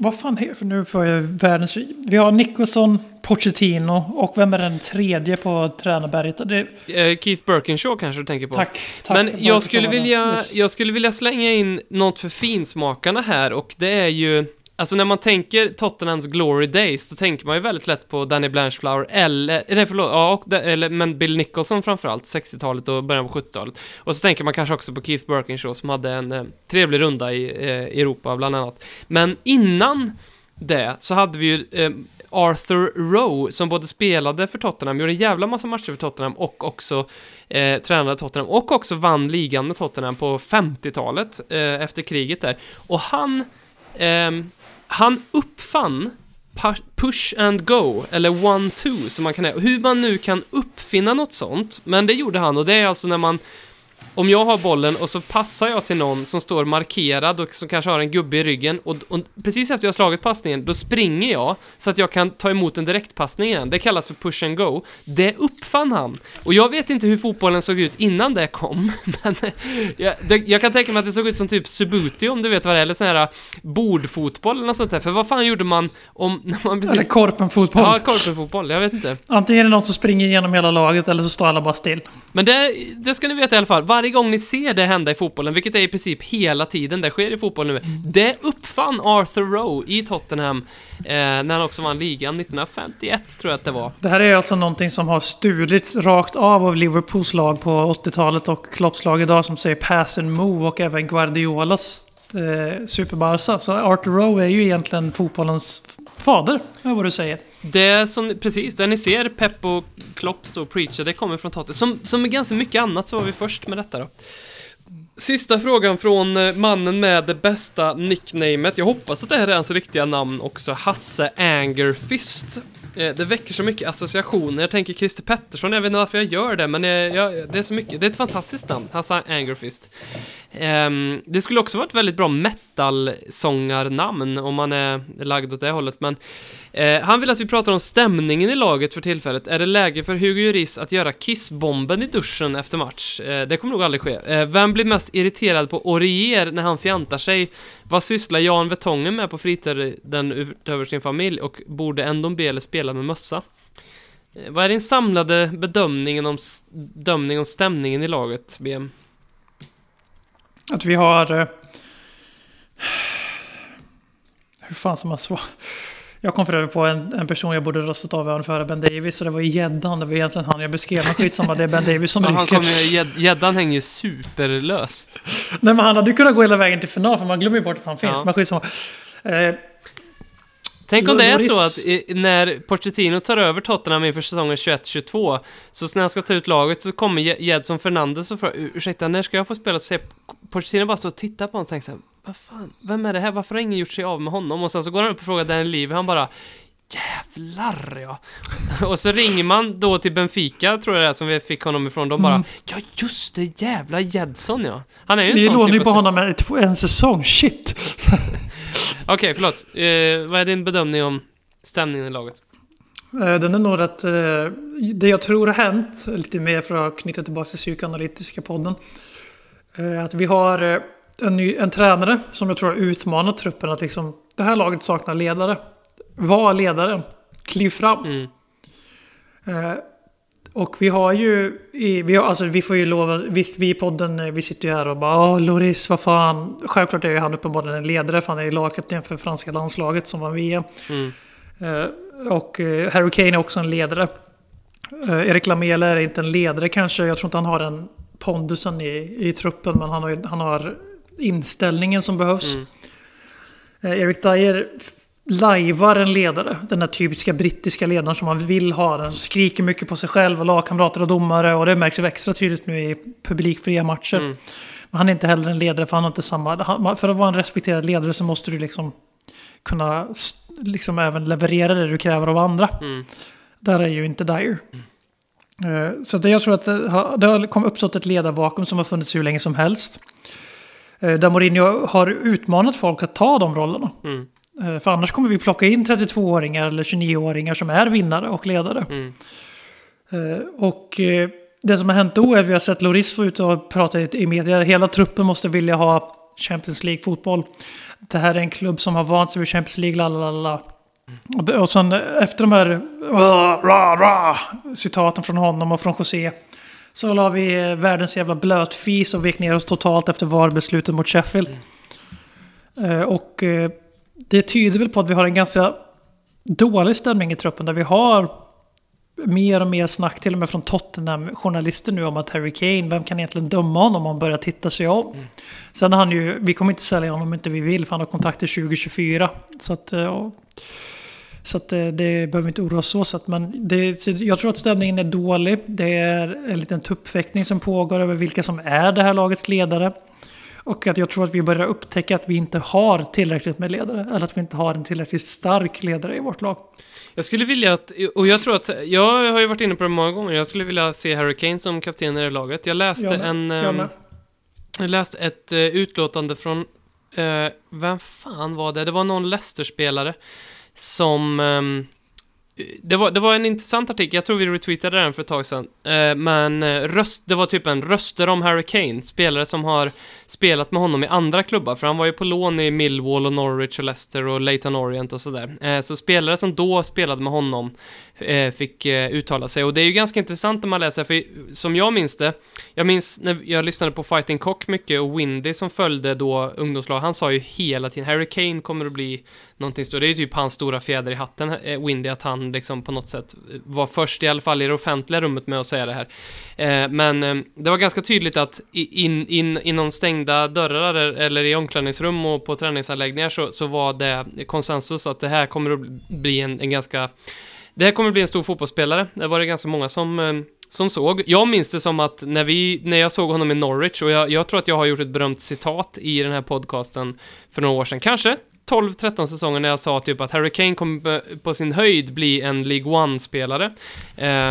vad fan är för nu får jag världens... Vi har Nicholson, Pochettino och vem är den tredje på tränarberget? Det, eh, Keith Birkinshaw kanske du tänker på? tack, tack. Men jag för skulle, vilja, Yes. jag skulle vilja slänga in något för finsmakarna här och det är ju Alltså när man tänker Tottenhams Glory Days, då tänker man ju väldigt lätt på Danny Blanchflower eller, nej förlåt, ja, och, eller, men Bill Nicholson framförallt, 60-talet och början på 70-talet. Och så tänker man kanske också på Keith Birkinshaw som hade en eh, trevlig runda i eh, Europa bland annat. Men innan det så hade vi ju eh, Arthur Rowe som både spelade för Tottenham, gjorde en jävla massa matcher för Tottenham och också eh, tränade Tottenham och också vann ligan med Tottenham på 50-talet eh, efter kriget där. Och han, ehm, han uppfann push and go, eller one-two som man kan Hur man nu kan uppfinna något sånt, men det gjorde han och det är alltså när man om jag har bollen och så passar jag till någon som står markerad och som kanske har en gubbe i ryggen och, och precis efter jag har slagit passningen, då springer jag så att jag kan ta emot en direktpassning igen. Det kallas för push and go. Det uppfann han. Och jag vet inte hur fotbollen såg ut innan det kom, men jag, det, jag kan tänka mig att det såg ut som typ Subuti om du vet vad det är, eller sån här bordfotboll eller något sånt där. För vad fan gjorde man om... När man precis, Eller Korpen-fotboll. ja, korpenfotboll, jag vet inte. Antingen är det någon som springer igenom hela laget eller så står alla bara still. Men det, det ska ni veta i alla fall, varje gång ni ser det hända i fotbollen, vilket är i princip hela tiden det sker i fotboll nu, det uppfann Arthur Rowe i Tottenham eh, när han också vann ligan 1951, tror jag att det var. Det här är alltså någonting som har stulits rakt av av Liverpools lag på 80-talet och Klopps lag idag som säger pass and move och även Guardiolas eh, Super Barca. Så Arthur Rowe är ju egentligen fotbollens fader, är vad du säger. Det som, precis, det ni ser Pep och Klopp stå och preacha, det kommer från Tate. Som, som med ganska mycket annat så var vi först med detta då. Sista frågan från eh, mannen med det bästa nicknamet. Jag hoppas att det här är hans riktiga namn också. Hasse Angerfist. Eh, det väcker så mycket associationer. Jag tänker Christer Pettersson, jag vet inte varför jag gör det, men jag, det är så mycket. Det är ett fantastiskt namn, Hasse Angerfist. Ehm, det skulle också vara ett väldigt bra metal-sångarnamn om man är lagd åt det hållet, men eh, han vill att vi pratar om stämningen i laget för tillfället. Är det läge för Hugo Lloris att göra kissbomben i duschen efter match? Eh, det kommer nog aldrig ske. Eh, vem blir mest irriterad på Orier när han fjantar sig? Vad sysslar Jan Vertongen med på fritiden utöver sin familj och borde Ndombele spela med mössa? Eh, Vad är din samlade bedömning om, bedömning om stämningen i laget, BM? Att vi har... eh, Hur fan ska man svara? Jag kom för övrigt på en, en person jag borde röstat av även före Ben Davis. Och det var ju gäddan. Det var egentligen han jag beskrev. Men skitsamma, det är Ben Davis som ryker. gäddan hänger ju superlöst. Nej men han hade ju kunnat gå hela vägen till final. För man glömmer ju bort att han finns. Ja. Men skitsamma. Eh, Tänk om det är så att i, när Pochettino tar över Tottenham inför säsongen 21-22, så när han ska ta ut laget så kommer Je- Jedson Fernandes och frågar "Ur- ursäkta, när ska jag få spela? Så Pochettino bara så och tittar på honom och tänker så här, vad fan, vem är det här? Varför har ingen gjort sig av med honom? Och sen så går han upp och frågar Daniel Levy, han bara Jävlar ja! Och så ringer man då till Benfica, tror jag det är, som vi fick honom ifrån. De bara Mm. Ja just det, jävla Jedson ja! Han är ju en vi sån lånade ju typ på honom en, en säsong. Shit! Okej, förlåt. Eh, vad är din bedömning om stämningen i laget? Eh, Den är nog rätt... eh, Det jag tror har hänt, lite mer för att knyta tillbaka till psykoanalytiska podden. eh, Att vi har en, ny, en tränare som jag tror har utmanat truppen att liksom... Det här laget saknar ledare. Var ledaren. Kliv fram. Mm. Och vi har ju, vi, har, alltså, vi får ju lova, visst vi i podden, eh, vi sitter ju här och bara Åh Loris, vad fan. Självklart är ju han uppenbarligen en ledare för han är ju lagkapten för franska landslaget som var VM. Mm. Eh, Och eh, Harry Kane är också en ledare. Erik Lamela är inte en ledare kanske, jag tror inte han har den pondusen i, i truppen men han har, han har inställningen som behövs. Mm. Erik Dyer lajvar en ledare. Den där typiska brittiska ledaren som man vill ha. Den skriker mycket på sig själv och lagkamrater och domare. Och det märks ju extra tydligt nu i publikfria matcher. Mm. Men han är inte heller en ledare för han har inte samma... För att vara en respekterad ledare så måste du liksom kunna liksom även leverera det du kräver av andra. Mm. Där är ju inte Dyer. Eh, Så det, jag tror att det har, det har uppstått ett ledarvakuum som har funnits hur länge som helst. Eh, Där Mourinho har utmanat folk att ta de rollerna. Mm. Eh, För annars kommer vi plocka in 32-åringar eller 29-åringar som är vinnare och ledare. Mm. Eh, Och eh, det som har hänt då är att vi har sett Loris få ut och prata i media. Hela truppen måste vilja ha Champions League-fotboll. Det här är en klubb som har vant sig vid Champions League, lalalala. Och, det- och sen efter de här "Rah, rah, rah", citaten från honom och från José. Så la vi världens jävla blötfis och vek ner oss totalt efter VAR-beslutet mot Sheffield. Eh, Och det tyder väl på att vi har en ganska dålig stämning i truppen där vi har mer och mer snack till och med från Tottenham-journalister nu om att Harry Kane, vem kan egentligen döma honom om man börjar titta sig om? Sen har han ju, vi kommer inte sälja honom om inte vi vill för han har kontrakt till 2024. Så att, eh, ja. så att eh, det behöver vi inte oroa oss så sett. Men det, jag tror att stämningen är dålig. Det är en liten tuppfäktning som pågår över vilka som är det här lagets ledare. Och att jag tror att vi börjar upptäcka att vi inte har tillräckligt med ledare. Eller att vi inte har en tillräckligt stark ledare i vårt lag. Jag skulle vilja att, och jag tror att, jag har ju varit inne på det många gånger, jag skulle vilja se Harry Kane som kapten i det laget. Jag läste Jag en... jag ehm, med. Jag läste ett uh, utlåtande från, eh, vem fan var det? Det var någon Leicester-spelare som det, var, det var en intressant artikel, jag tror vi retweetade den för ett tag sedan. Eh, men eh, röst, det var typ en röster om Harry Kane, spelare som har spelat med honom i andra klubbar, för han var ju på lån i Millwall och Norwich och Leicester och Leighton Orient och sådär. Eh, så spelare som då spelade med honom Eh, fick eh, uttala sig. Och det är ju ganska intressant när man läser, för som jag minns det, jag minns när jag lyssnade på Fighting Cock mycket och Windy som följde då ungdomslag, han sa ju hela tiden Harry Kane kommer att bli någonting stort. Det är ju typ hans stora fjäder i hatten, eh, Windy, att han liksom på något sätt var först i alla fall i det offentliga rummet med att säga det här. Men det var ganska tydligt att in, in, inom stängda dörrar eller i omklädningsrum och på träningsanläggningar så, så var det konsensus att det här kommer att bli en, en ganska det här kommer bli en stor fotbollsspelare. Det var det ganska många som, eh, som såg. Jag minns det som att när, vi, när jag såg honom i Norwich, och jag, jag tror att jag har gjort ett berömt citat i den här podcasten för några år sedan, kanske 12-13 säsonger när jag sa typ att Harry Kane kommer på sin höjd bli en League One-spelare.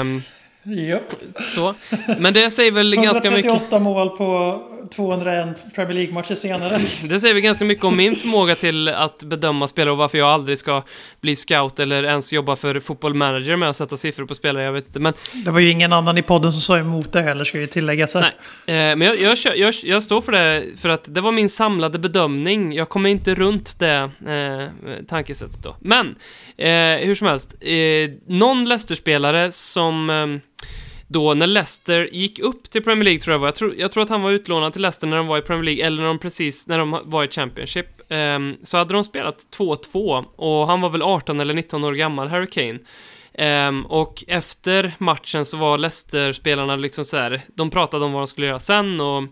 Um, Japp. så. Men det säger väl ganska mycket... 138 mål på 201 Premier League-matcher senare. Det säger väl ganska mycket om min förmåga till att bedöma spelare och varför jag aldrig ska bli scout eller ens jobba för fotboll manager med att sätta siffror på spelare, jag vet inte. Men, Det var ju ingen annan i podden som sa emot det heller, ska ju tilläggas. Nej. eh, men jag, jag, jag, jag står för det, för att det var min samlade bedömning. Jag kommer inte runt det eh, tankesättet då. Men, eh, hur som helst. Eh, någon Leicester-spelare som... Då när Leicester gick upp till Premier League tror jag var, jag tror, jag tror att han var utlånad till Leicester när de var i Premier League, eller när de precis, när de var i Championship, Um, så hade de spelat 2-2, och han var väl 18 eller 19 år gammal, Harry Kane. Um, och efter matchen så var Leicester-spelarna liksom så här, de pratade om vad de skulle göra sen och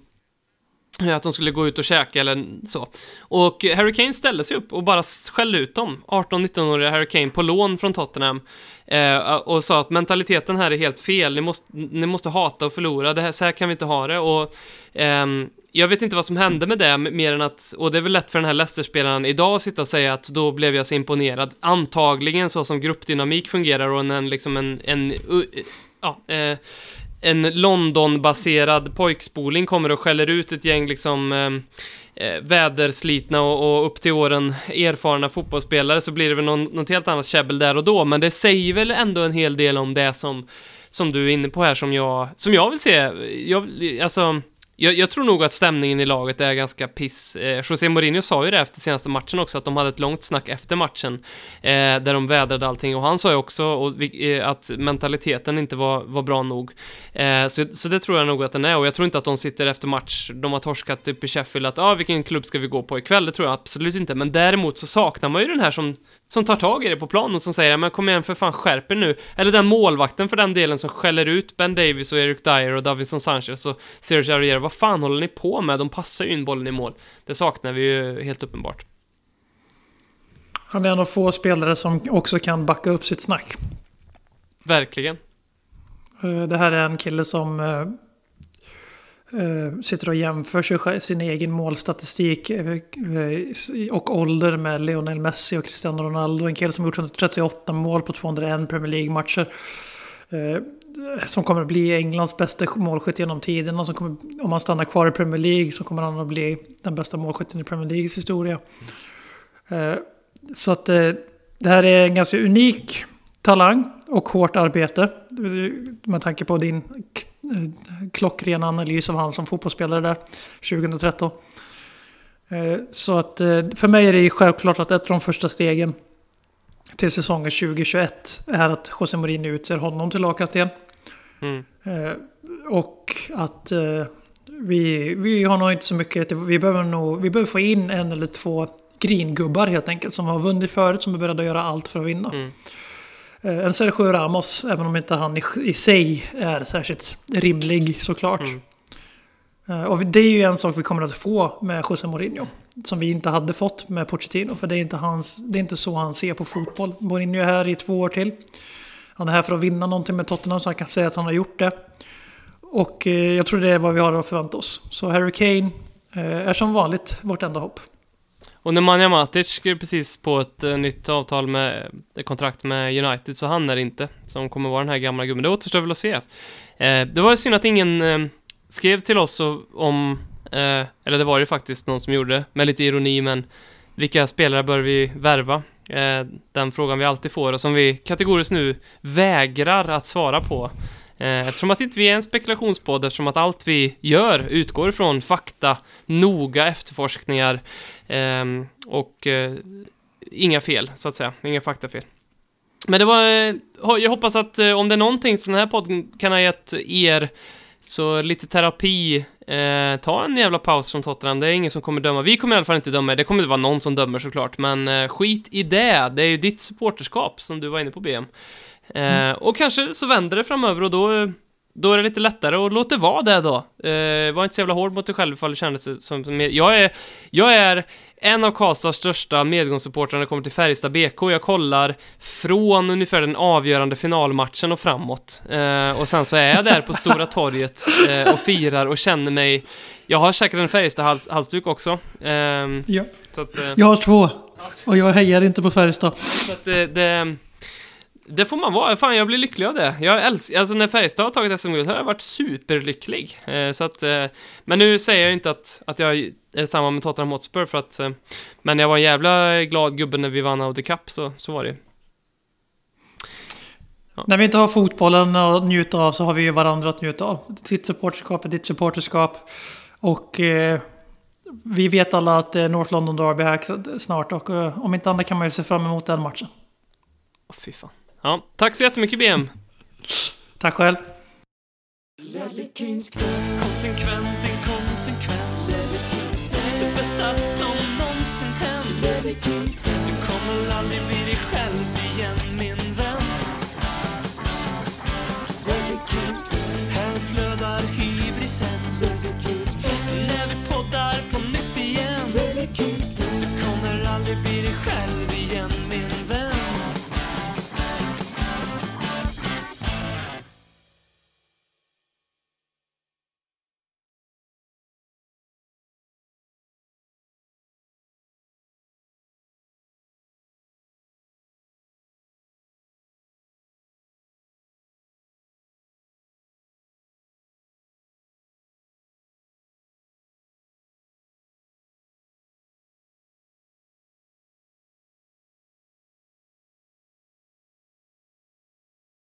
att de skulle gå ut och käka eller så. Och Harry Kane ställde sig upp och bara skällde ut dem, 18-19-åriga Harry Kane, på lån från Tottenham. Eh, och sa att mentaliteten här är helt fel, ni måste, ni måste hata och förlora, det här, så här kan vi inte ha det. Och ehm, jag vet inte vad som hände med det, mer än att, och det är väl lätt för den här Leicester-spelaren idag att sitta och säga att då blev jag så imponerad. Antagligen så som gruppdynamik fungerar och en, liksom en, en, uh, uh, uh, en London-baserad pojkspoling kommer och skäller ut ett gäng liksom eh, eh, väderslitna och, och upp till åren erfarna fotbollsspelare så blir det väl någon, något helt annat käbbel där och då, men det säger väl ändå en hel del om det som, som du är inne på här som jag, som jag vill se. Jag, alltså, jag, jag tror nog att stämningen i laget är ganska piss. Eh, José Mourinho sa ju det efter senaste matchen också, att de hade ett långt snack efter matchen, eh, där de vädrade allting, och han sa ju också och, eh, att mentaliteten inte var, var bra nog. Eh, så, så det tror jag nog att den är, och jag tror inte att de sitter efter match, de har torskat typ i Sheffield, att ah, vilken klubb ska vi gå på ikväll? Det tror jag absolut inte, men däremot så saknar man ju den här som, som tar tag i det på planen och som säger men kom igen för fan skärp er nu. Eller den målvakten för den delen som skäller ut Ben Davis och Eric Dyer och Davinson Sanchez och Sergio Aurier. Vad fan håller ni på med? De passar ju in bollen i mål. Det saknar vi ju helt uppenbart. Han är en av få spelare som också kan backa upp sitt snack. Verkligen. Eh, Det här är en kille som eh, Eh, sitter och jämför sig, sin egen målstatistik eh, eh, och ålder med Lionel Messi och Cristiano Ronaldo. En kille som gjort 138 mål på 201 Premier League-matcher. Som kommer att bli Englands bästa målskytt genom tiderna. Som kommer, om han stannar kvar i Premier League så kommer han att bli den bästa målskytten i Premier Leagues historia. Så att det här är en ganska unik talang och hårt arbete. Med tanke på din eh, klockrena analys av han som fotbollsspelare där 2013. Eh, Så att eh, för mig är det ju självklart att ett av de första stegen till säsongen 2021 är att José Mourinho utser honom till lagkapten. Mm. Och att vi, vi har nog inte så mycket, vi behöver nog, vi behöver få in en eller två gringubbar helt enkelt som har vunnit förut, som är beredda att göra allt för att vinna. Mm. Eh, En Sergio Ramos, även om inte han i, i sig är särskilt rimlig såklart. Mm. Eh, Och det är ju en sak vi kommer att få med José Mourinho. Som vi inte hade fått med Pochettino. För det är inte, hans, det är inte så han ser på fotboll. Mourinho är här i två år till. Han är här för att vinna någonting med Tottenham så han kan säga att han har gjort det. Och eh, jag tror det är vad vi har att förvänta oss. Så Harry Kane är som vanligt vårt enda hopp. Och Nemanja Matic skrev precis på ett uh, nytt avtal med ett kontrakt med United, så han är det inte som kommer vara den här gamla gubben. Det återstår väl att se. Uh, det var ju synd att ingen uh, skrev till oss om, eller det var ju faktiskt någon som gjorde det, med lite ironi, men vilka spelare bör vi värva? Den frågan vi alltid får och som vi kategoriskt nu vägrar att svara på. Eh, eftersom att inte vi är en spekulationspodd, eftersom att allt vi gör utgår ifrån fakta, noga efterforskningar ehm, och eh, inga fel, så att säga. Inga faktafel. Men det var... eh, Jag hoppas att eh, om det är någonting som den här podden kan ha gett er så lite terapi, eh, ta en jävla paus från Tottenham, det är ingen som kommer döma. Vi kommer i alla fall inte döma, det kommer inte vara någon som dömer såklart, men eh, skit i det. Det är ju ditt supporterskap som du var inne på BM. Eh, Och kanske så vänder det framöver och då, eh, då är det lite lättare att låta det vara det då. Eh, var inte så jävla hård mot dig själv ifall det kändes som... Jag, är, jag är en av Karlstads största medgångssupportrar när det kommer till Färjestad BK. Jag kollar från ungefär den avgörande finalmatchen och framåt. Eh, och sen så är jag där på Stora torget eh, och firar och känner mig... Jag har säkert en Färjestad-halsduk också. Ehm, Ja. att, eh, Jag har två. Och jag hejar inte på Färjestad. så att det, det, det får man vara. Fan, jag blir lycklig av det. Jag älskar, alltså när Färjestad har tagit SM-guld har jag varit superlycklig. Eh, så att, eh, men nu säger jag ju inte att, att jag är samma med Tottenham Hotspur för att, eh, men jag var en jävla glad gubbe när vi vann Audi Cup, så, så var det ju. När vi inte har fotbollen att njuta av så har vi ju varandra att njuta av. Ditt supporterskap är ditt supporterskap. Och eh, vi vet alla att eh, North London Derby är här snart och eh, om inte annat kan man ju se fram emot den matchen. Åh, fy fan. Ja, tack så jättemycket BM. Tack själv. Konsekvent, inkonsekvent. Det bästa som någonsin hänt. Du kommer aldrig bli dig själv igen, min